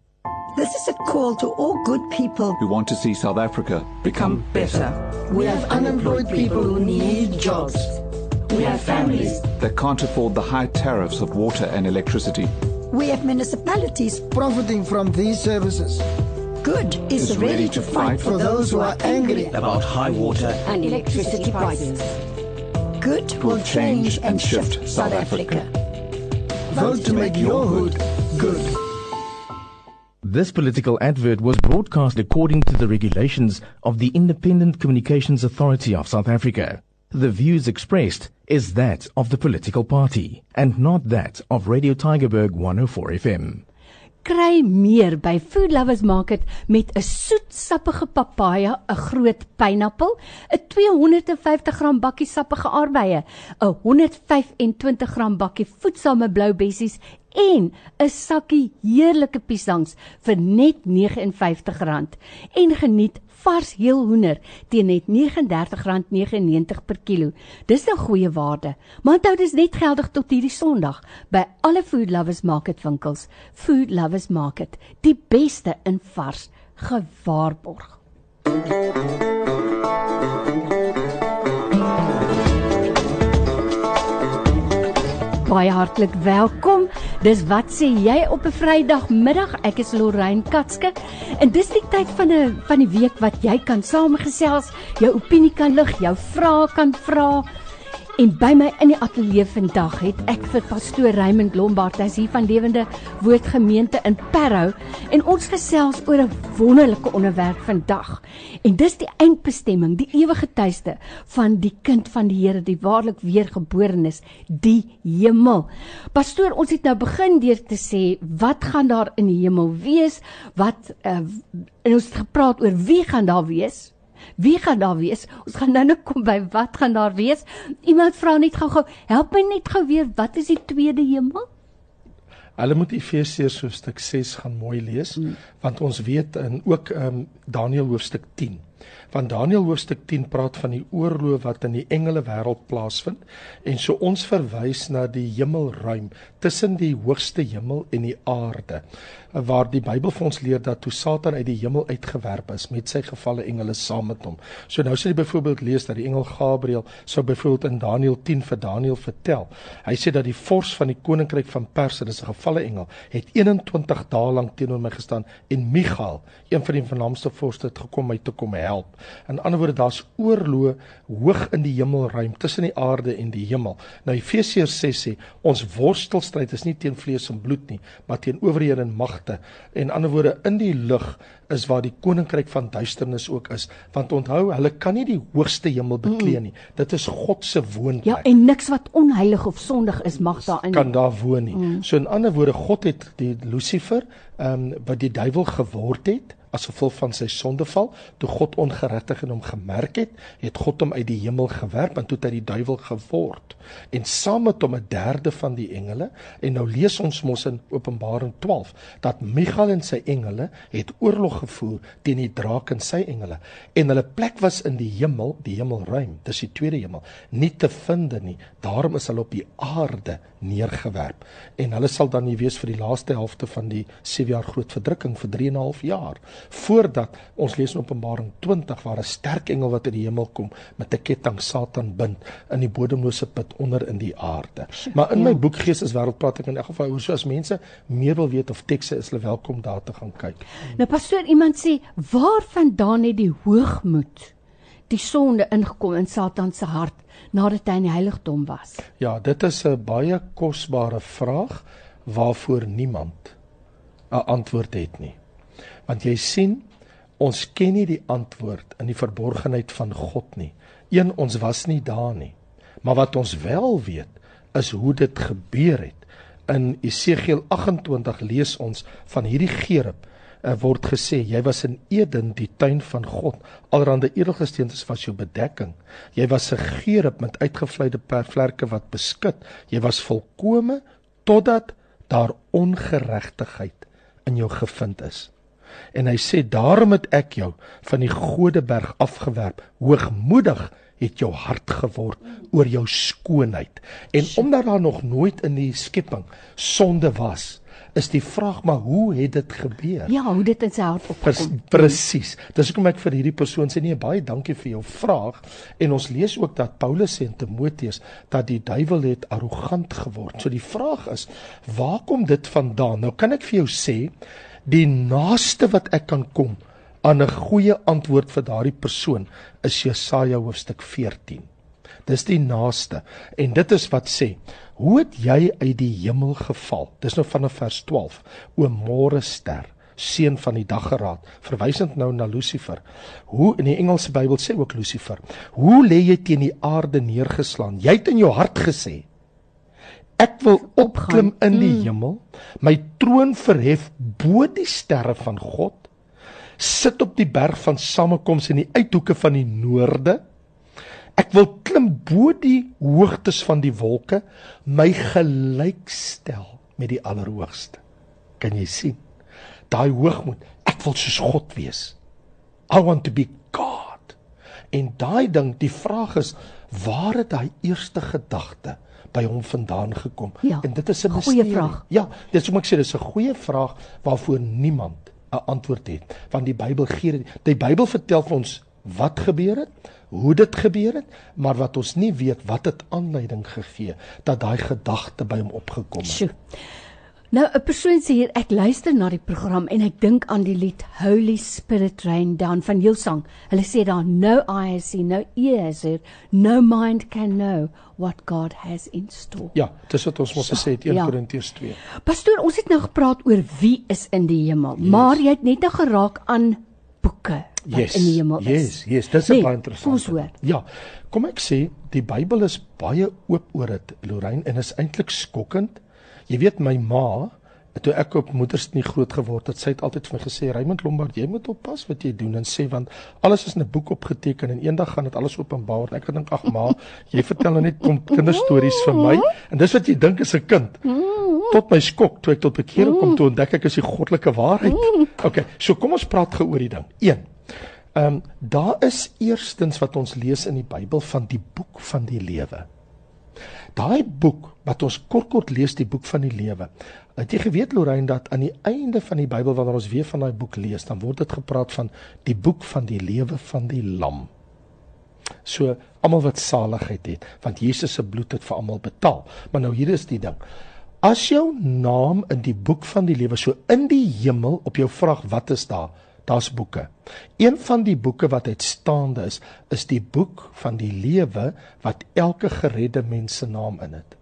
This is a call to all good people who want to see South Africa become better. We have unemployed people who need jobs. We have families. that can't afford the high tariffs of water and electricity. We have municipalities. profiting from these services. Good is, ready, to fight for those who are angry. about high water And electricity prices. Good will change and shift South Africa. Vote to make your hood good. This political advert was broadcast according to the regulations of the Independent Communications Authority of South Africa. The views expressed is that of the political party and not that of Radio Tigerberg 104 FM. Kry meer by Food Lovers Market met 'n soetsappige papaja, 'n groot pineappel, 'n 250g bakkie sappige aardbeie, 'n 125g bakkie voedsame blou bessies en 'n sakkie heerlike piesangs vir net R59 en geniet vars heel hoender teen net R39.99 per kilo. Dis 'n goeie waarde. Maar onthou dis net geldig tot hierdie Sondag by alle Food Lovers Market winkels. Food Lovers Market, die beste in vars gewaarborg. Baie hartlik welkom. Dis wat sê jy op 'n Vrydagmiddag? Ek is Lorraine Katske en dis die tyd van 'n van die week wat jy kan saamgesels, jou opinie kan lig, jou vrae kan vra. En by my in die ateljee vandag het ek vir pastoor Raymond Lombard, hy's hier van Lewende Woord Gemeente in Parow en ons gesels oor 'n wonderlike onderwerp vandag. En dis die eindbestemming, die ewige tuiste van die kind van die Here, die waarlik weergeborenes, die hemel. Pastoor, ons het nou begin deur te sê wat gaan daar in die hemel wees? Wat uh, en ons het gepraat oor wie gaan daar wees? Wie gaan daar wees? Ons gaan nou nou kom by wat gaan daar wees. Iemand vra net gou-gou, help my net gou weer, wat is die tweede hemel? Hulle moet Efesiërs hoofstuk 6 gaan mooi lees hmm. want ons weet in ook ehm um, Daniël hoofstuk 10. Van Daniël hoofstuk 10 praat van die oorlog wat in die engele wêreld plaasvind en so ons verwys na die hemelruim tussen die hoogste hemel en die aarde waar die Bybel vir ons leer dat toe Satan uit die hemel uitgewerp is met sy gevalle engele saam met hom. So nou sê jy byvoorbeeld lees dat die engel Gabriël sou byvoorbeeld in Daniël 10 vir Daniël vertel. Hy sê dat die vors van die koninkryk van Perse, dis 'n gevalle engel, het 21 dae lank teenoor my gestaan en Michael, een van die vernaamste vorste het gekom my te kom help. In ander woorde daar's oorlog hoog in die hemelruim tussen die aarde en die hemel. Nou Efesiërs 6 sê ons worstelstryd is nie teen vlees en bloed nie, maar teen owerhede en magte. En ander woorde in die lig is waar die koninkryk van duisternis ook is, want onthou, hulle kan nie die hoogste hemel beklee nie. Dit is God se woonplek. Ja, en niks wat onheilig of sondig is mag daarin. kan daar woon nie. Mm. So in ander woorde, God het die Lucifer, ehm um, wat die duiwel geword het, as gevolg van sy sondeval, toe God ongeregtig in hom gemerk het, het God hom uit die hemel gewerp en toe het hy die duiwel geword. En saam met hom 'n derde van die engele en nou lees ons mos in Openbaring 12 dat Michael en sy engele het oorlog gevoer teen die draak en sy engele en hulle plek was in die hemel, die hemelruim, dis die tweede hemel, nie te vind nie. Daarom is hulle op die aarde neergewerp en hulle sal dan nie wees vir die laaste helfte van die 7 jaar groot verdrukking vir 3 en 'n half jaar voordat ons lees in Openbaring 20 waar 'n sterk engel wat uit die hemel kom met 'n ketting Satan bind in die bodemlose put onder in die aarde. Maar in my ja. boek Gees is wêreld praat ek in elk geval oor so as mense meer wil weet of tekste is hulle welkom daar te gaan kyk. Nou pastoor iemand sê waarvandaan het die hoogmoed die sonde ingekom in Satan se hart nadat hy in die heiligdom was? Ja, dit is 'n baie kosbare vraag waarvoor niemand 'n antwoord het nie. Want jy sien, ons ken nie die antwoord in die verborgenheid van God nie. Een ons was nie daar nie. Maar wat ons wel weet, is hoe dit gebeur het. In Esegiel 28 lees ons van hierdie gerub uh, word gesê jy was in Eden die tuin van God. Allerhande edelgesteentes was jou bedekking. Jy was 'n gerub met uitgevleide vlerke wat beskud jy was volkome totdat daar ongeregtigheid in jou gevind is. En hy sê daarom het ek jou van die godeberg afgewerp. Hoogmoedig het jou hart geword oor jou skoonheid. En omdat daar nog nooit in die skepping sonde was is die vraag maar hoe het dit gebeur? Ja, hoe dit in sy hart opgekom. Presies. Dis hoekom ek vir hierdie persoon sê nee, baie dankie vir jou vraag en ons lees ook dat Paulus sê in Timoteus dat die duiwel het arrogant geword. So die vraag is, waar kom dit vandaan? Nou kan ek vir jou sê die naaste wat ek kan kom aan 'n goeie antwoord vir daardie persoon is Jesaja hoofstuk 14. Dis die naaste en dit is wat sê Hoe het jy uit die hemel geval? Dis nou vanaf vers 12. O môre ster, seun van die daggeraad, verwysend nou na Lucifer. Hoe in die Engelse Bybel sê ook Lucifer, hoe lê jy teen die aarde neergeslaan? Jy het in jou hart gesê, ek wil opklim in die mm. hemel, my troon verhef bo die sterre van God, sit op die berg van samekoms in die uithoeke van die noorde. Ek wil klim bo die hoogtes van die wolke, my gelykstel met die Allerhoogste. Kan jy sien? Daai hoogmoed, ek wil soos God wees. I want to be God. En daai ding, die vraag is, waar het daai eerste gedagte by hom vandaan gekom? Ja, en dit is 'n goeie vraag. Ja, dit is hoe ek sê, dis 'n goeie vraag waarvoor niemand 'n antwoord het, want die Bybel gee die Bybel vertel vir ons wat gebeur het, hoe dit gebeur het, maar wat ons nie weet wat het aanleiding gegee dat daai gedagte by hom opgekom het. Sjoe. Nou 'n persoon sê hier ek luister na die program en ek dink aan die lied Holy Spirit Rain Down van Hillsong. Hulle sê daar no eyes see no ears hear no mind can know what God has in store. Ja, dis wat ons mos gesê het 1 ja. Korintiërs 2. Pastoor, ons het nou gepraat oor wie is in die hemel, yes. maar jy het net nou geraak aan boeke wat yes, in die hemel is. Yes, yes, dis nee, baie interessant. Ja. Kom ek sê, die Bybel is baie oop oor dit, Lorraine, en is eintlik skokkend. Jy weet my ma, toe ek op moeders nie groot geword het, sy het altyd vir my gesê, Raymond Lombard, jy moet oppas wat jy doen en sê want alles is in 'n boek opgeteken en eendag gaan dit alles openbaar. En ek gedink, ag ma, jy vertel nou net kom kinderstories vir my en dis wat jy dink is 'n kind. Tot my skok toe ek tot bekering kom toe ontdek ek is die goddelike waarheid. Okay, so kom ons praat gou oor die ding. 1 Ehm um, daar is eerstens wat ons lees in die Bybel van die boek van die lewe. Daai boek wat ons kort kort lees die boek van die lewe. Het jy geweet Lorraine dat aan die einde van die Bybel wanneer ons weer van daai boek lees, dan word dit gepraat van die boek van die lewe van die lam. So almal wat saligheid het, want Jesus se bloed het vir almal betaal. Maar nou hier is die ding. As jou naam in die boek van die lewe so in die hemel op jou vraag wat is daar? Daar's boeke. Een van die boeke wat uitstaande is, is die boek van die lewe wat elke geredde mens se naam in het.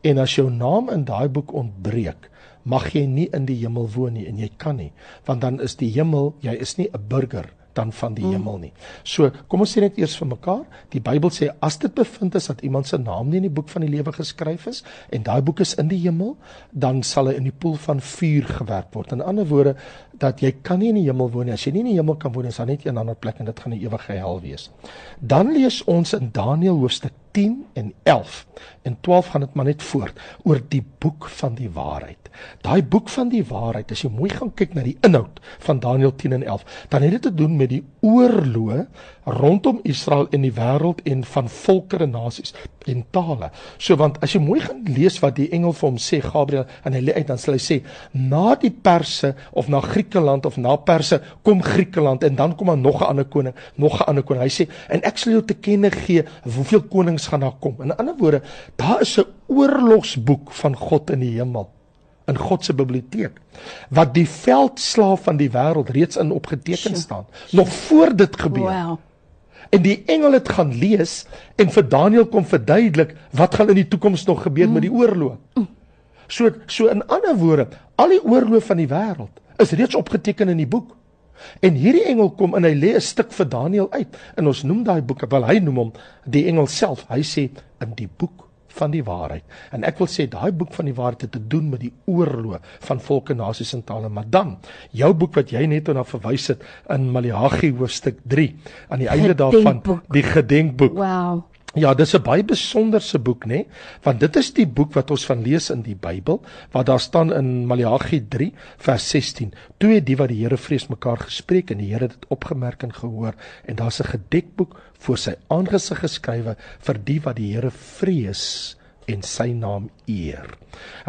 En as jou naam in daai boek ontbreek, mag jy nie in die hemel woon nie en jy kan nie, want dan is die hemel, jy is nie 'n burger dan van die mm. hemel nie. So, kom ons sê net eers vir mekaar, die Bybel sê as dit bevind is dat iemand se naam nie in die boek van die lewe geskryf is en daai boek is in die hemel, dan sal hy in die poel van vuur gewerp word. In ander woorde, dat jy kan nie in die hemel woon nie. As jy nie in die hemel kan woon is daar net een ander plek en dit gaan 'n ewige hel wees. Dan lees ons in Daniël hoofstuk 10 en 11 en 12 gaan dit maar net voort oor die boek van die waarheid. Daai boek van die waarheid, as jy mooi gaan kyk na die inhoud van Daniël 10 en 11, dan het dit te doen met die oorloë rondom Israel en die wêreld en van volke en nasies en tale. So want as jy mooi gaan lees wat die engel vir hom sê Gabriël en hy lê uit dan sal hy sê na die Perse of na Griekeland of na Perse kom Griekeland en dan kom daar nog 'n ander koning, nog 'n ander koning. Hy sê en ek sal jou te kenne gee hoeveel konings gaan daar kom. In ander woorde, daar is 'n oorlogsboek van God in die hemel in God se biblioteek wat die veldslaaf van die wêreld reeds in opgeteken staan nog voor dit gebeur. Wow. En die engel het gaan lees en vir Daniël kom verduidelik wat gaan in die toekoms nog gebeur mm. met die oorlog. Mm. So so in ander woorde, al die oorlog van die wêreld is reeds opgeteken in die boek. En hierdie engel kom en hy lê 'n stuk vir Daniël uit. En ons noem daai boek, wel hy noem hom die engel self. Hy sê in die boek van die waarheid. En ek wil sê daai boek van die waarheid het te doen met die oorlog van volke, nasies en tale. Maar dan, jou boek wat jy net na verwys het in Maleagi hoofstuk 3 aan die einde daarvan, die gedenkboek. Wow. Ja, dis 'n baie besonderse boek, nê? Want dit is die boek wat ons van lees in die Bybel, wat daar staan in Maleagi 3 vers 16. Toe het die wat die Here vrees mekaar gespreek en die Here het dit opgemerk en gehoor en daar's 'n gedekboek voor sy aangesig geskrywe vir die wat die Here vrees en sy naam eer.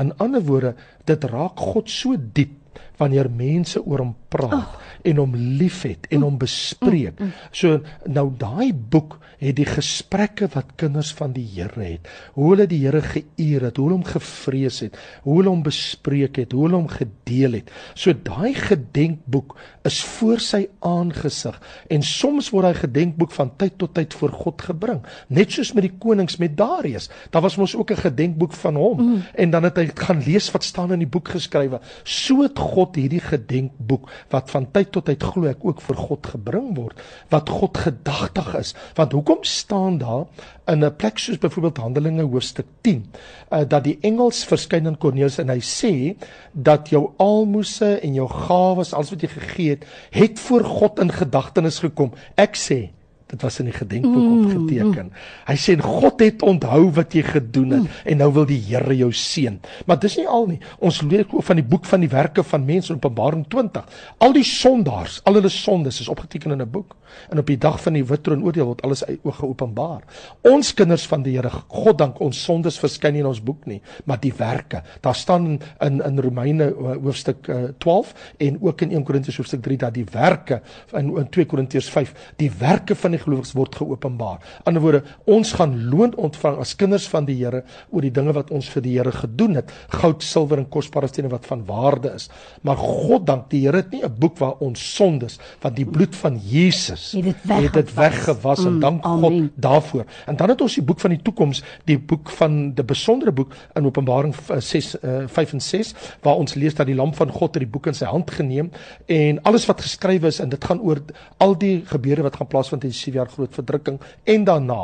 In ander woorde, dit raak God so diep wanneer mense oor hom praat oh. en hom liefhet en hom bespreek. Mm, mm. So nou daai boek het die gesprekke wat kinders van die Here het. Hoe hulle die Here geëer het, hoe hulle hom gevrees het, hoe hulle hom bespreek het, hoe hulle hom gedeel het. So daai gedenkboek is voor sy aangesig en soms word daai gedenkboek van tyd tot tyd voor God gebring. Net soos met die konings met Darius. Daar was mos ook 'n gedenkboek van hom mm. en dan het hy gaan lees wat staan in die boek geskrywe. So het God hierdie gedenkboek wat van tyd tot tyd glo ek ook vir God gebring word, wat God gedagtig is. Want hoekom staan daar in 'n plek soos byvoorbeeld Handelinge hoofstuk 10 uh, dat die engels verskyn aan Kornelius en hy sê dat jou almoses en jou gawes, alles wat jy gegee het, het voor God in gedagtenis gekom. Ek sê Dit was in die gedenkboek mm, opgeteken. Mm. Hy sê God het onthou wat jy gedoen het mm. en nou wil die Here jou seën. Maar dis nie al nie. Ons lees ook van die boek van die werke van mense in Openbaring 20. Al die sondaars, al hulle sondes is opgeteken in 'n boek. En op die dag van die wit troon oordeel word alles geopenbaar. Ons kinders van die Here, God dank ons sondes verskyn nie in ons boek nie, maar die werke. Daar staan in in Romeine eh, hoofstuk 12 eh, en ook in 1 Korintiërs hoofstuk 3 dat die werke in, in 2 Korintiërs 5, die werke van die gelowiges word geopenbaar. Ander woorde, ons gaan loon ontvang as kinders van die Here oor die dinge wat ons vir die Here gedoen het, goud, silwer en kosbare stene wat van waarde is. Maar God dank die Here het nie 'n boek waar ons sondes, wat die bloed van Jesus het dit weggewas, het dit weggewas mm, en dank amen. God daarvoor. En dan het ons die boek van die toekoms, die boek van die besondere boek in Openbaring 6 uh, 5 en 6 waar ons lees dat die lam van God het die boek in sy hand geneem en alles wat geskrywe is en dit gaan oor al die gebeure wat gaan plaasvind in 7 jaar groot verdrukking en daarna.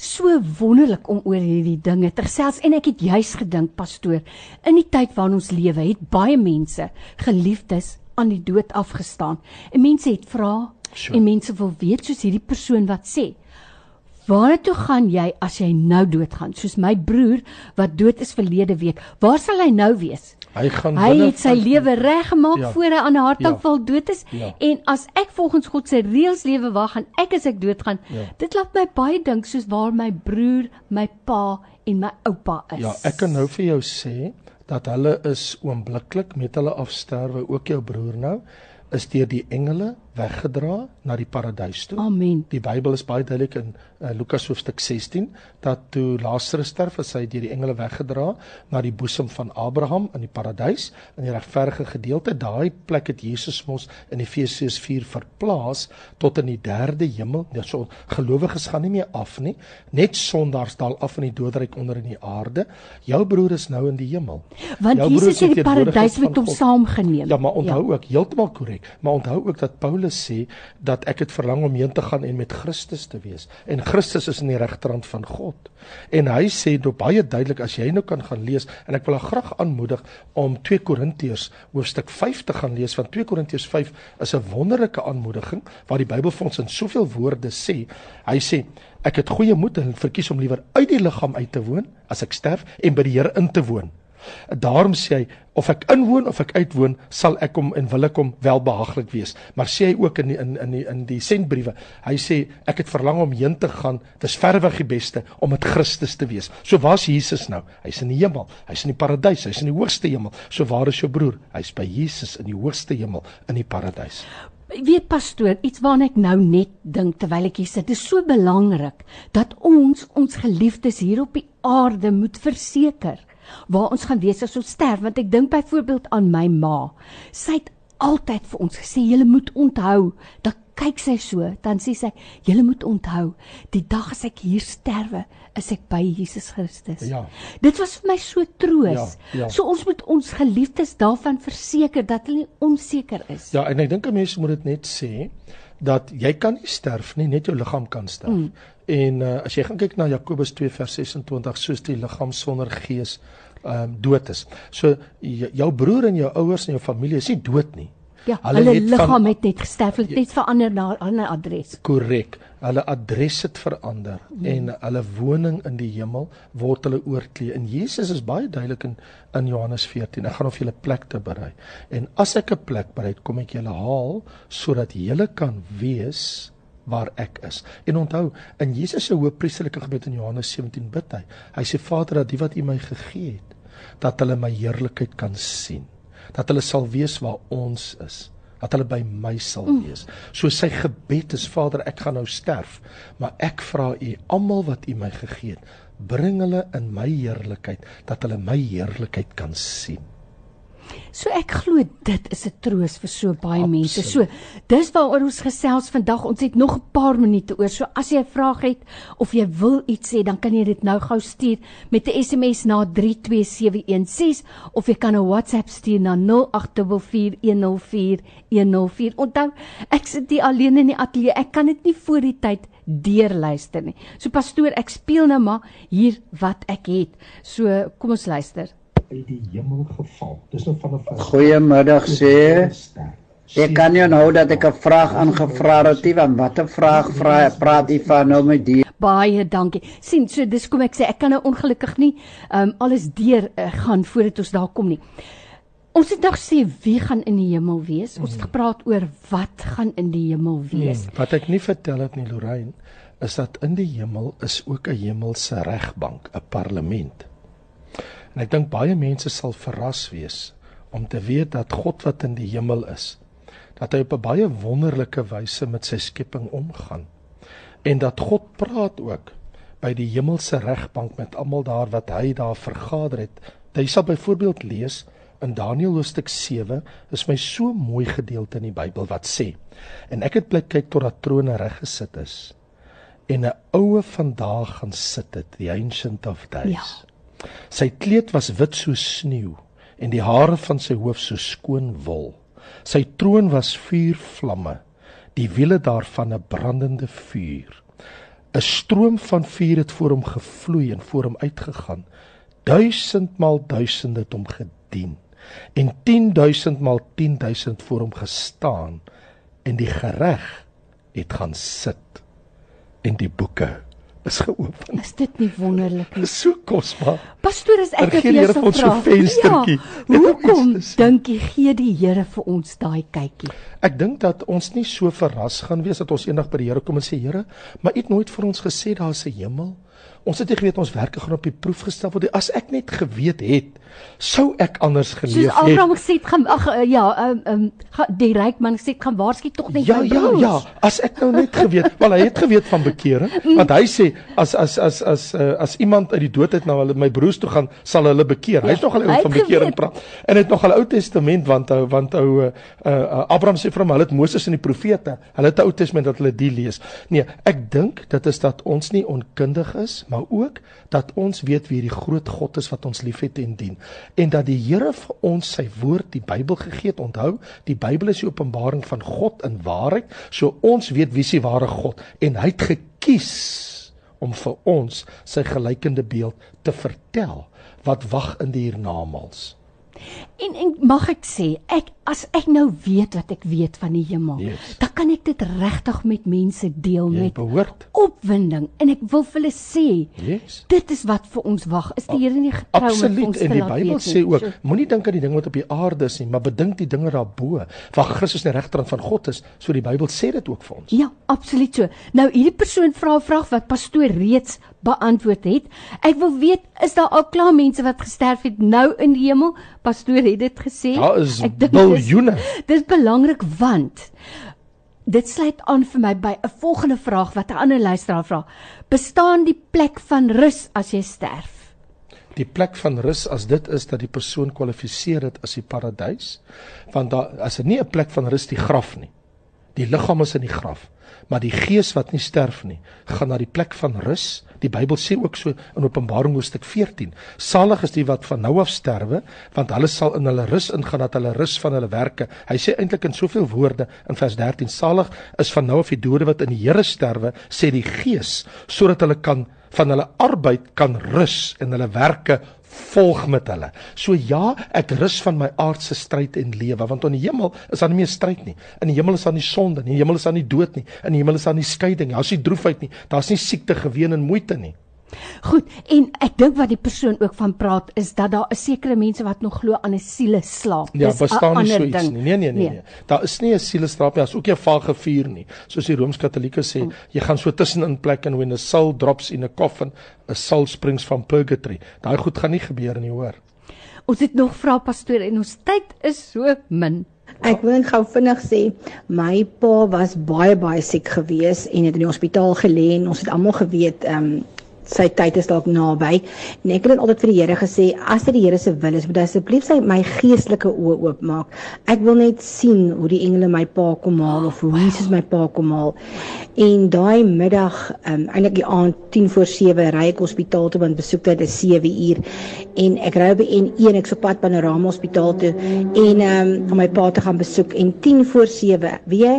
So wonderlik om oor hierdie dinge te gesels en ek het juis gedink pastoor in die tyd waarin ons lewe het baie mense geliefdes aan die dood afgestaan en mense het vra sure. en mense wil weet soos hierdie persoon wat sê Waar toe gaan jy as jy nou doodgaan? Soos my broer wat dood is verlede week. Waar sal hy nou wees? Hy gaan Hy het sy lewe reggemaak ja. voor hy aan 'n hartaanval ja. dood is. Ja. En as ek volgens God se reëls lewe wag en ek as ek doodgaan, ja. dit laat my baie dink soos waar my broer, my pa en my oupa is. Ja, ek kan nou vir jou sê dat hulle is oombliklik met hulle afsterwe, ook jou broer nou, is deur die engele weggedra na die paradys toe. Amen. Die Bybel is baie duidelik in uh, Lukas hoofstuk 16 dat toe Lazarus sterf, is hy deur die engele weggedra na die boesem van Abraham in die paradys in die regverdige gedeelte. Daai plek het Jesus mos in Efesiërs 4 verplaas tot in die derde hemel. Ja, so gelowiges gaan nie meer af nie. Net sondaars daal af in die doodryk onder in die aarde. Jou broer is nou in die hemel. Want Jou Jesus het die paradys met hom saamgeneem. Ja, maar onthou ja. ook heeltemal korrek, maar onthou ook dat Paulus Paulus sê dat ek het verlang om heen te gaan en met Christus te wees. En Christus is in die regterhand van God. En hy sê dit baie duidelik as jy nou kan gaan lees en ek wil graag aanmoedig om 2 Korintiërs hoofstuk 5 te gaan lees want 2 Korintiërs 5 is 'n wonderlike aanmoediging waar die Bybel vir ons in soveel woorde sê. Hy sê ek het goeie moed en verkies om liewer uit die liggaam uit te woon as ek sterf en by die Here in te woon. Daarom sê hy of ek inwoon of ek uitwoon, sal ek hom en wil ek hom welbehaaglik wees. Maar sê hy ook in die, in in die in die sendbriewe, hy sê ek het verlang om heen te gaan, dis verweg die beste om met Christus te wees. So waar's Jesus nou? Hy's in die hemel, hy's in die paradys, hy's in die hoogste hemel. So waar is jou broer? Hy's by Jesus in die hoogste hemel in die paradys. Weet pastoor, iets waarna ek nou net dink terwyl ek hier sit, dis so belangrik dat ons ons geliefdes hier op die aarde moet verseker waar ons gaan wees as ons sterf want ek dink byvoorbeeld aan my ma. Sy het altyd vir ons gesê julle moet onthou dat kyk sy so dan sê sy julle moet onthou die dag as ek hier sterwe is ek by Jesus Christus. Ja. Dit was vir my so troos. Ja, ja. So ons moet ons geliefdes daarvan verseker dat hulle onseker is. Ja, en ek dink 'n mens moet dit net sê dat jy kan nie sterf nie, net jou liggaam kan sterf. Mm. En uh, as jy gaan kyk na Jakobus 2 vers 26, soos die liggaam sonder gees ehm um, dood is. So jou broer en jou ouers en jou familie is nie dood nie. Ja, hulle, hulle liggaam het net gesterf, het net verander na 'n ander adres. Korrek. Hulle adres het verander mm. en hulle woning in die hemel word hulle oorklee. En Jesus is baie duidelik in in Johannes 14. Ek gaan of julle plek te berei. En as ek 'n plek berei, kom ek julle haal sodat julle kan wees waar ek is. En onthou, in Jesus se hoëpriesterlike gebed in Johannes 17 bid hy. Hy sê Vader, dat die wat U my gegee het, dat hulle my heerlikheid kan sien. Dat hulle sal weet waar ons is dat hulle by my sal mm. wees. So sy gebed is Vader, ek gaan nou sterf, maar ek vra U almal wat U my gegee het, bring hulle in my heerlikheid dat hulle my heerlikheid kan sien. So ek glo dit is 'n troos vir so baie Absoluut. mense. So dis waaroor ons gesels vandag. Ons het nog 'n paar minute oor. So as jy 'n vraag het of jy wil iets sê, dan kan jy dit nou gou stuur met 'n SMS na 32716 of jy kan 'n WhatsApp stuur na 0824104104. Onthou, ek sit nie alleen in die ateljee. Ek kan dit nie voor die tyd deurluister nie. So pastoor, ek speel nou maar hier wat ek het. So kom ons luister uit die hemel geval. Dis nou van 'n Goeiemiddag sê. Ek kan jou nou dat ek 'n vraag aangevra het, want watter vraag vra praat u van nou met die Baie dankie. sien, so dis kom ek sê ek kan nou ongelukkig nie um, alles deur uh, gaan voordat ons daar kom nie. Ons het nog sê wie gaan in die hemel wees? Ons het gepraat oor wat gaan in die hemel wees. Nee, wat ek nie vertel het nie Lorraine, is dat in die hemel is ook 'n hemelse regbank, 'n parlement. En ek dink baie mense sal verras wees om te weet dat God wat in die hemel is, dat hy op 'n baie wonderlike wyse met sy skepping omgaan. En dat God praat ook by die hemelse regbank met almal daar wat hy daar vergader het. Jy sal byvoorbeeld lees in Daniël hoofstuk 7 is my so mooi gedeelte in die Bybel wat sê en ek het bly kyk tot dat trone reg gesit is en 'n oue vandag gaan sit het the ancient of days ja. Sy kleed was wit soos sneeu en die hare van sy hoof so skoon wol. Sy troon was vuurvlamme, die wiele daarvan 'n brandende vuur. 'n Stroom van vuur het voor hom gevloei en voor hom uitgegaan. Duisend maal duisend het hom gedien en 10000 maal 10000 voor hom gestaan en die gereg het gaan sit en die boeke is geopen. Is dit nie wonderlik nie? So kosbaar. Pastoor, as ek vir jou vra. So venstertjie. Ja, hoekom dink jy gee die Here vir ons daai kykie? Ek dink dat ons nie so verras gaan wees dat ons eendag by die Here kom en sê Here, maar U het nooit vir ons gesê daar's 'n hemel. Ons het nie geweet ons werke gaan op die proef gestel word. As ek net geweet het, sou ek anders geleef het. Soos Abraham gesê het, gaan ag eh, ja, ehm um, um, die ryk man sê gaan waarskynlik tog net Ja, ja, ja. As ek nou net geweet, wel hy het geweet van bekering, mm. want hy sê sê as as as as uh, as iemand uit die dood uit na hulle my broers toe gaan, sal hulle bekeer. Hy's ja, nog al ou van bekering praat. En dit nog al Ou Testament want ou want ou uh, uh, Abraham sê vir hom, hulle het Moses en die profete. Hulle het Ou Testament dat hulle die lees. Nee, ek dink dit is dat ons nie onkundig is, maar ook dat ons weet wie die groot God is wat ons liefhet en dien. En dat die Here vir ons sy woord, die Bybel gegee het. Onthou, die Bybel is die openbaring van God in waarheid, so ons weet wie is die ware God en hy het gekies om vir ons sy gelykende beeld te vertel wat wag in die hiernamaals. En en mag ek sê, ek as ek nou weet wat ek weet van die hemel, yes. dan kan ek dit regtig met mense deel Jy met behoort. opwinding en ek wil vir hulle sê, yes. dit is wat vir ons wag. Is die Here nie getrou met ons Absoluut. En die Bybel sê ook, moenie dink aan die dinge wat op die aarde is nie, maar bedink die dinge daarbo, waar Christus in die regterhand van God is. So die Bybel sê dit ook vir ons. Ja, absoluut so. Nou hierdie persoon vra 'n vraag wat pastoor reeds beantwoord het. Ek wil weet, is daar al klaar mense wat gesterf het nou in die hemel? Pastoor het dit gesê. Daar is biljoene. Dis belangrik want dit sluit aan vir my by 'n volgende vraag wat 'n ander luisteraar vra. Bestaan die plek van rus as jy sterf? Die plek van rus as dit is dat die persoon kwalifiseer dit as die paradys, want daar as dit nie 'n plek van rus die graf nie. Die liggaam is in die graf, maar die gees wat nie sterf nie, gaan na die plek van rus Die Bybel sê ook so in Openbaring hoofstuk 14: Salig is die wat van nou af sterwe, want hulle sal in hulle rus ingaan dat hulle rus van hulle werke. Hy sê eintlik in soveel woorde in vers 13: Salig is van nou af die dode wat in die Here sterwe, sê die Gees, sodat hulle kan van hulle arbeid kan rus en hulle werke volg met hulle. So ja, ek rus van my aardse stryd en lewe, want in die hemel is daar nie meer stryd nie. In die hemel is daar nie sonde nie, in die hemel is daar nie dood nie, in die hemel is daar nie skeiding nie, daar's nie droefheid nie, daar's nie siekte, geween en moeite nie. Goed, en ek dink wat die persoon ook van praat is dat daar 'n sekere mense wat nog glo aan 'n siele slaap. Ja, bestaan nie so iets nie. Nee, nee, nee, nee, nee. Daar is nie 'n siele slaap nie, daar's ook nie 'n vage vuur nie. Soos die Rooms-Katolieke sê, oh. jy gaan so tussenin plek en when a soul drops in a coffin, a soul springs from purgatory. Daai goed gaan nie gebeur nie, hoor. Ons het nog vra pastoor en ons tyd is so min. Ek wil net gou vinnig sê my pa was baie baie siek gewees en het in die hospitaal gelê en ons het almal geweet ehm um, sy tyd is dalk naby. En ek het dit altyd vir die Here gesê, as dit die Here se wil is, moet asseblief sy my geestelike oë oopmaak. Ek wil net sien hoe die engele my pa kom haal of hoe Jesus my pa kom haal. En daai middag, um, eintlik die aand 10 voor 7 ry ek hospitaal toe want besoektyd is 7 uur en ek ry die N1 ek so pad Panorama Hospitaal toe en um, om my pa te gaan besoek en 10 voor 7, weet jy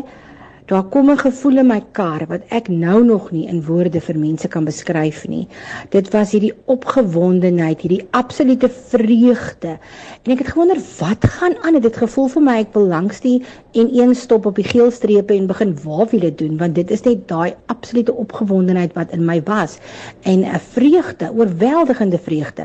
Daar kom 'n gevoel in my kar wat ek nou nog nie in woorde vir mense kan beskryf nie. Dit was hierdie opgewondenheid, hierdie absolute vreugde. En ek het gewonder wat gaan aan? Dit gevoel vir my ek wil langs die en een stop op die geel strepe en begin waafwiele doen want dit is net daai absolute opgewondenheid wat in my was en 'n vreugde, oorweldigende vreugde.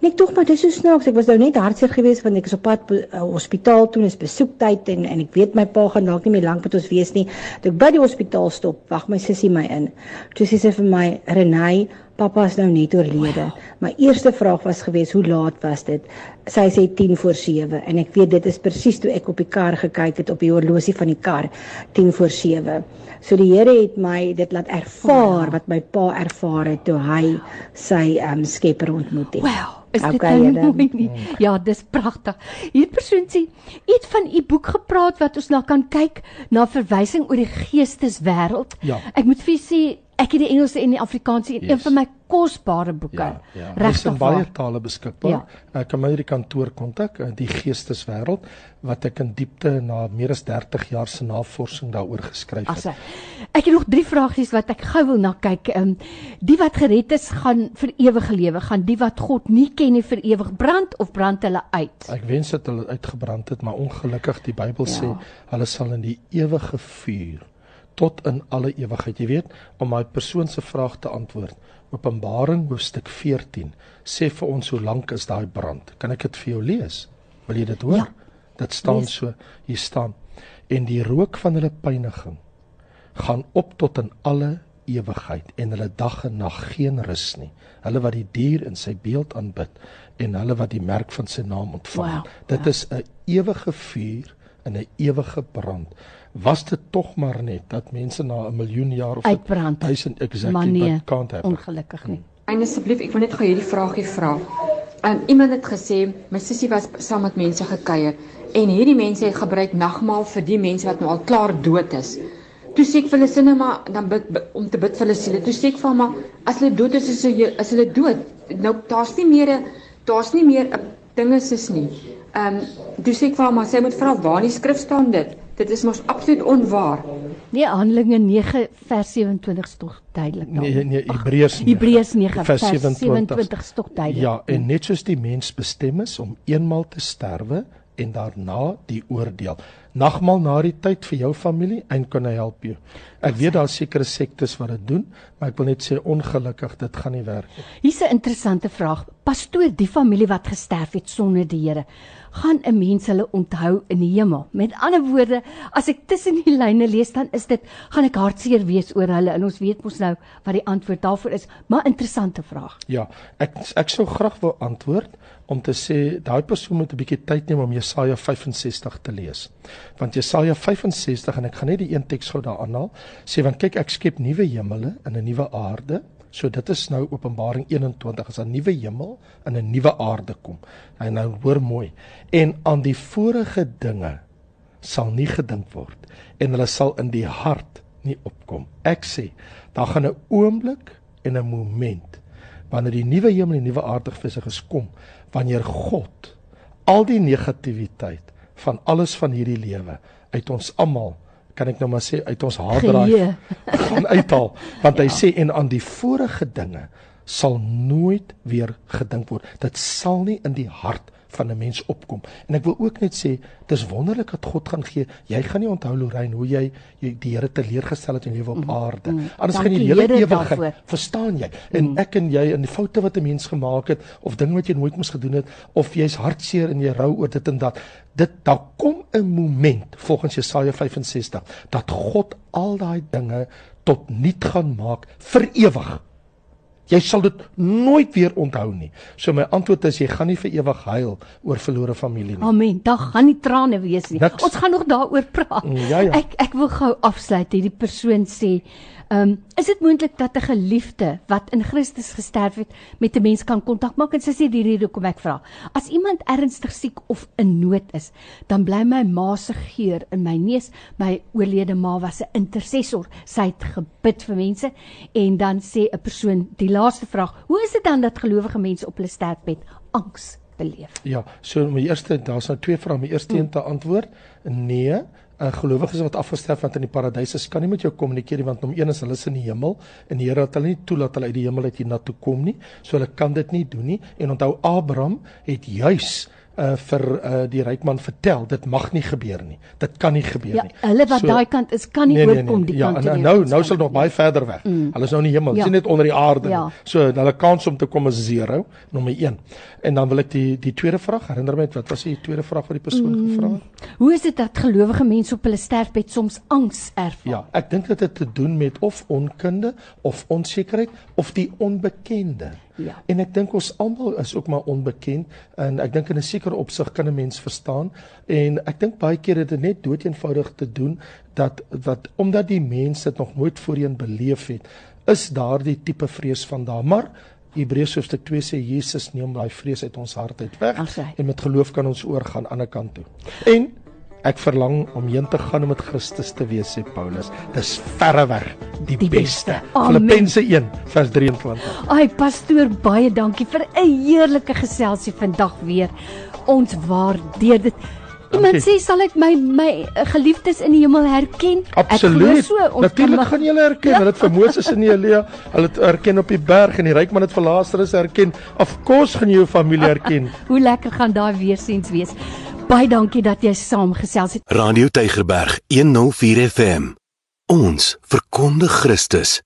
En ek tog maar dis so snaaks. Ek was nou net hartseer geweest want ek is op pad uh, hospitaal toe, is besoektyd en en ek weet my pa gaan dalk nie meer lank met ons wees nie. Toe ek by die hospitaal stop, wag my sussie my in. Toe sê sy vir my, "Renay, pappa is nou net oorlede." Wow. My eerste vraag was geweest, "Hoe laat was dit?" Sy sê 10 voor 7 en ek weet dit is presies toe ek op die kar gekyk het op die horlosie van die kar, 10 voor 7. So die Here het my dit laat ervaar wow. wat my pa ervaar het toe hy sy um, Skepper ontmoet het. Wow. Is dit okay, nou mooi nie? Ja, dis pragtig. Hierdie persoon sê, "Het van u boek gepraat wat ons na kan kyk na verwysing oor die geesteswêreld." Ja. Ek moet vir u sê, ek het die Engelse en die Afrikaanse yes. een van my kosbare boeke. Ja, ja. Regtig in baie tale beskikbaar. Ja. Ek kan my die kantoor kontak, eh, die Geesteswêreld wat ek in diepte na meer as 30 jaar se navorsing daaroor geskryf het. Asse. Ek het nog drie vragies wat ek gou wil na kyk. Ehm um, die wat gered is gaan vir ewige lewe, gaan die wat God nie ken nie vir ewig brand of brand hulle uit? Ek wens dit hulle uitgebrand het, maar ongelukkig die Bybel ja. sê hulle sal in die ewige vuur tot in alle ewigheid. Jy weet, om my persoon se vraag te antwoord. Openbaring hoofstuk 14 sê vir ons hoe lank is daai brand. Kan ek dit vir jou lees? Wil jy dit hoor? Ja. Dit staan lees. so, hier staan. En die rook van hulle pyniging gaan op tot in alle ewigheid en hulle dag en nag geen rus nie. Hulle wat die dier in sy beeld aanbid en hulle wat die merk van sy naam ontvang. Wow. Dit ja. is 'n ewige vuur in 'n ewige brand. Was dit tog maar net dat mense na 'n miljoen jaar of uitbrand 1000 exactly nee, can't happen. Ongelukkig nie. En asseblief, ek wil net gou hierdie vraagie vra. En iemand het gesê my sussie was saam met mense gekuier en hierdie mense het gebruik nagmaal vir die mense wat nou al klaar dood is. Toe sê ek vir hulle sinne maar dan bid, bid om te bid vir hulle siele. Toe sê ek vir hom as hulle dood is, is hulle as hulle dood. Nou daar's nie meer 'n daar's nie meer 'n dinge is nie. Ehm um, toe sê ek vir hom sy moet vra waar in die skrif staan dit. Dit is mos absoluut onwaar. Nee, Handelinge 9 vers 27 is tog duidelik daar. Nee, nee, Hebreërs 9. Hebreërs 9 vers 27, 27 is tog duidelik. Ja, en net soos die mens bestem is om eenmal te sterwe, en daarna die oordeel. Nagmaal na die tyd vir jou familie en kan hy help jou. Ek weet daar sekere sektes wat dit doen, maar ek wil net sê ongelukkig dit gaan nie werk nie. Hier's 'n interessante vraag. Pastoor, die familie wat gesterf het sonder die Here, gaan 'n mens hulle onthou in die hemel? Met ander woorde, as ek tussen die lyne lees, dan is dit gaan ek hartseer wees oor hulle en ons weet mos nou wat die antwoord daarvoor is, maar interessante vraag. Ja, ek ek sou graag wou antwoord om te sê daai persoon moet 'n bietjie tyd neem om Jesaja 65 te lees. Want Jesaja 65 en ek gaan net die een teks gou daar aanhaal, sê want kyk ek skep nuwe hemele en 'n nuwe aarde. So dit is nou Openbaring 21 as 'n nuwe hemel en 'n nuwe aarde kom. En nou hoor mooi. En aan die vorige dinge sal nie gedink word en hulle sal in die hart nie opkom. Ek sê, daar gaan 'n oomblik en 'n moment wanneer die nuwe hemel en die nuwe aarde gesig is kom, wanneer God al die negativiteit van alles van hierdie lewe uit ons almal kan ek nou maar sê uit ons haardraai gaan uithaal want hy ja. sê en aan die vorige dinge sal nooit weer gedink word. Dit sal nie in die hart van 'n mens opkom. En ek wil ook net sê, dis wonderlik dat God gaan gee. Jy gaan nie onthou Lorraine hoe jy, jy die Here teleurgestel het in lewe op mm, aarde. Mm, Anders gaan jy die hele ewigheid, verstaan jy? En mm. ek en jy in die foute wat 'n mens gemaak het of dinge wat jy nooit moes gedoen het of jy's hartseer en jy rou oor dit en dat. Dit daar kom 'n moment volgens Jesaja 65 dat God al daai dinge tot niet gaan maak vir ewig. Jy sal dit nooit weer onthou nie. So my antwoord is jy gaan nie vir ewig huil oor verlore familie nie. Amen. Daar gaan nie trane wees nie. Niks. Ons gaan nog daaroor praat. Ja ja. Ek ek wil gou afsluit. Hierdie persoon sê um, is dit moontlik dat 'n geliefde wat in Christus gesterf het met 'n mens kan kontak maak en sy sê die rede hoekom ek vra. As iemand ernstig siek of in nood is, dan bly my ma se geur in my neus. My oorlede ma was 'n intercessor. Sy het gebid vir mense en dan sê 'n persoon die laaste vraag: "Hoe is dit dan dat gelowige mense op hulle sterfbed angs beleef?" Ja, so my eerste daar's nou twee vrae. My eerste een te antwoord: Nee, 'n gelowiges wat afgesterf het in die paradys is kan nie met jou kommunikeer want om een is hulle is in die hemel en die Here het hulle nie toelaat hulle uit die hemel uit hier na toe kom nie so hulle kan dit nie doen nie. En onthou Abraham het juis uh vir uh die ryk man vertel dit mag nie gebeur nie. Dit kan nie gebeur ja, nie. Hulle wat so, daai kant is kan nie nee, nee, oorkom nee, die ja, kant toe. Ja, nou nou sal nog baie verder weg. Mm. Hulle is nou in die hemel, ja. sien net onder die aarde. Ja. So hulle kans om te kom is 0, nommer 1. En dan wil ek die die tweede vraag herinner my wat was die tweede vraag wat die persoon mm. gevra het? Hoe is dit dat gelowige mense op hulle sterfbed soms angs ervaar? Ja, ek dink dit het te doen met of onkunde of onsekerheid of die onbekende. Ja. En ek dink ons almal is ook maar onbekend en ek dink in 'n sekere opsig kan 'n mens verstaan en ek dink baie keer het dit net doeteenvoudig te doen dat wat omdat die mense dit nog nooit voorheen beleef het, is daardie tipe vrees van daar. Maar Hebreërs hoofstuk 2 sê Jesus neem daai vrees uit ons hart uit weg en met geloof kan ons oorgaan aan 'n ander kant toe. En Ek verlang om heen te gaan om met Christus te wees, sê Paulus. Dis verreweg die, die beste. beste. Filippense 1 vers 23. Ai pastoor, baie dankie vir 'n heerlike geselsie vandag weer. Ons waardeer dit. Iemand sê sal ek my my geliefdes in die hemel herken? Absoluut. So, Natuurlik gaan jy hulle herken. Hulle het vir Moses en Elia, hulle het herken op die berg en die ryk man het vir Lazarus herken. Of course gaan jy jou familie herken. Hoe lekker gaan daai weersiens wees. Baie dankie dat jy saamgesels het. Radio Tygerberg 104 FM. Ons verkondig Christus.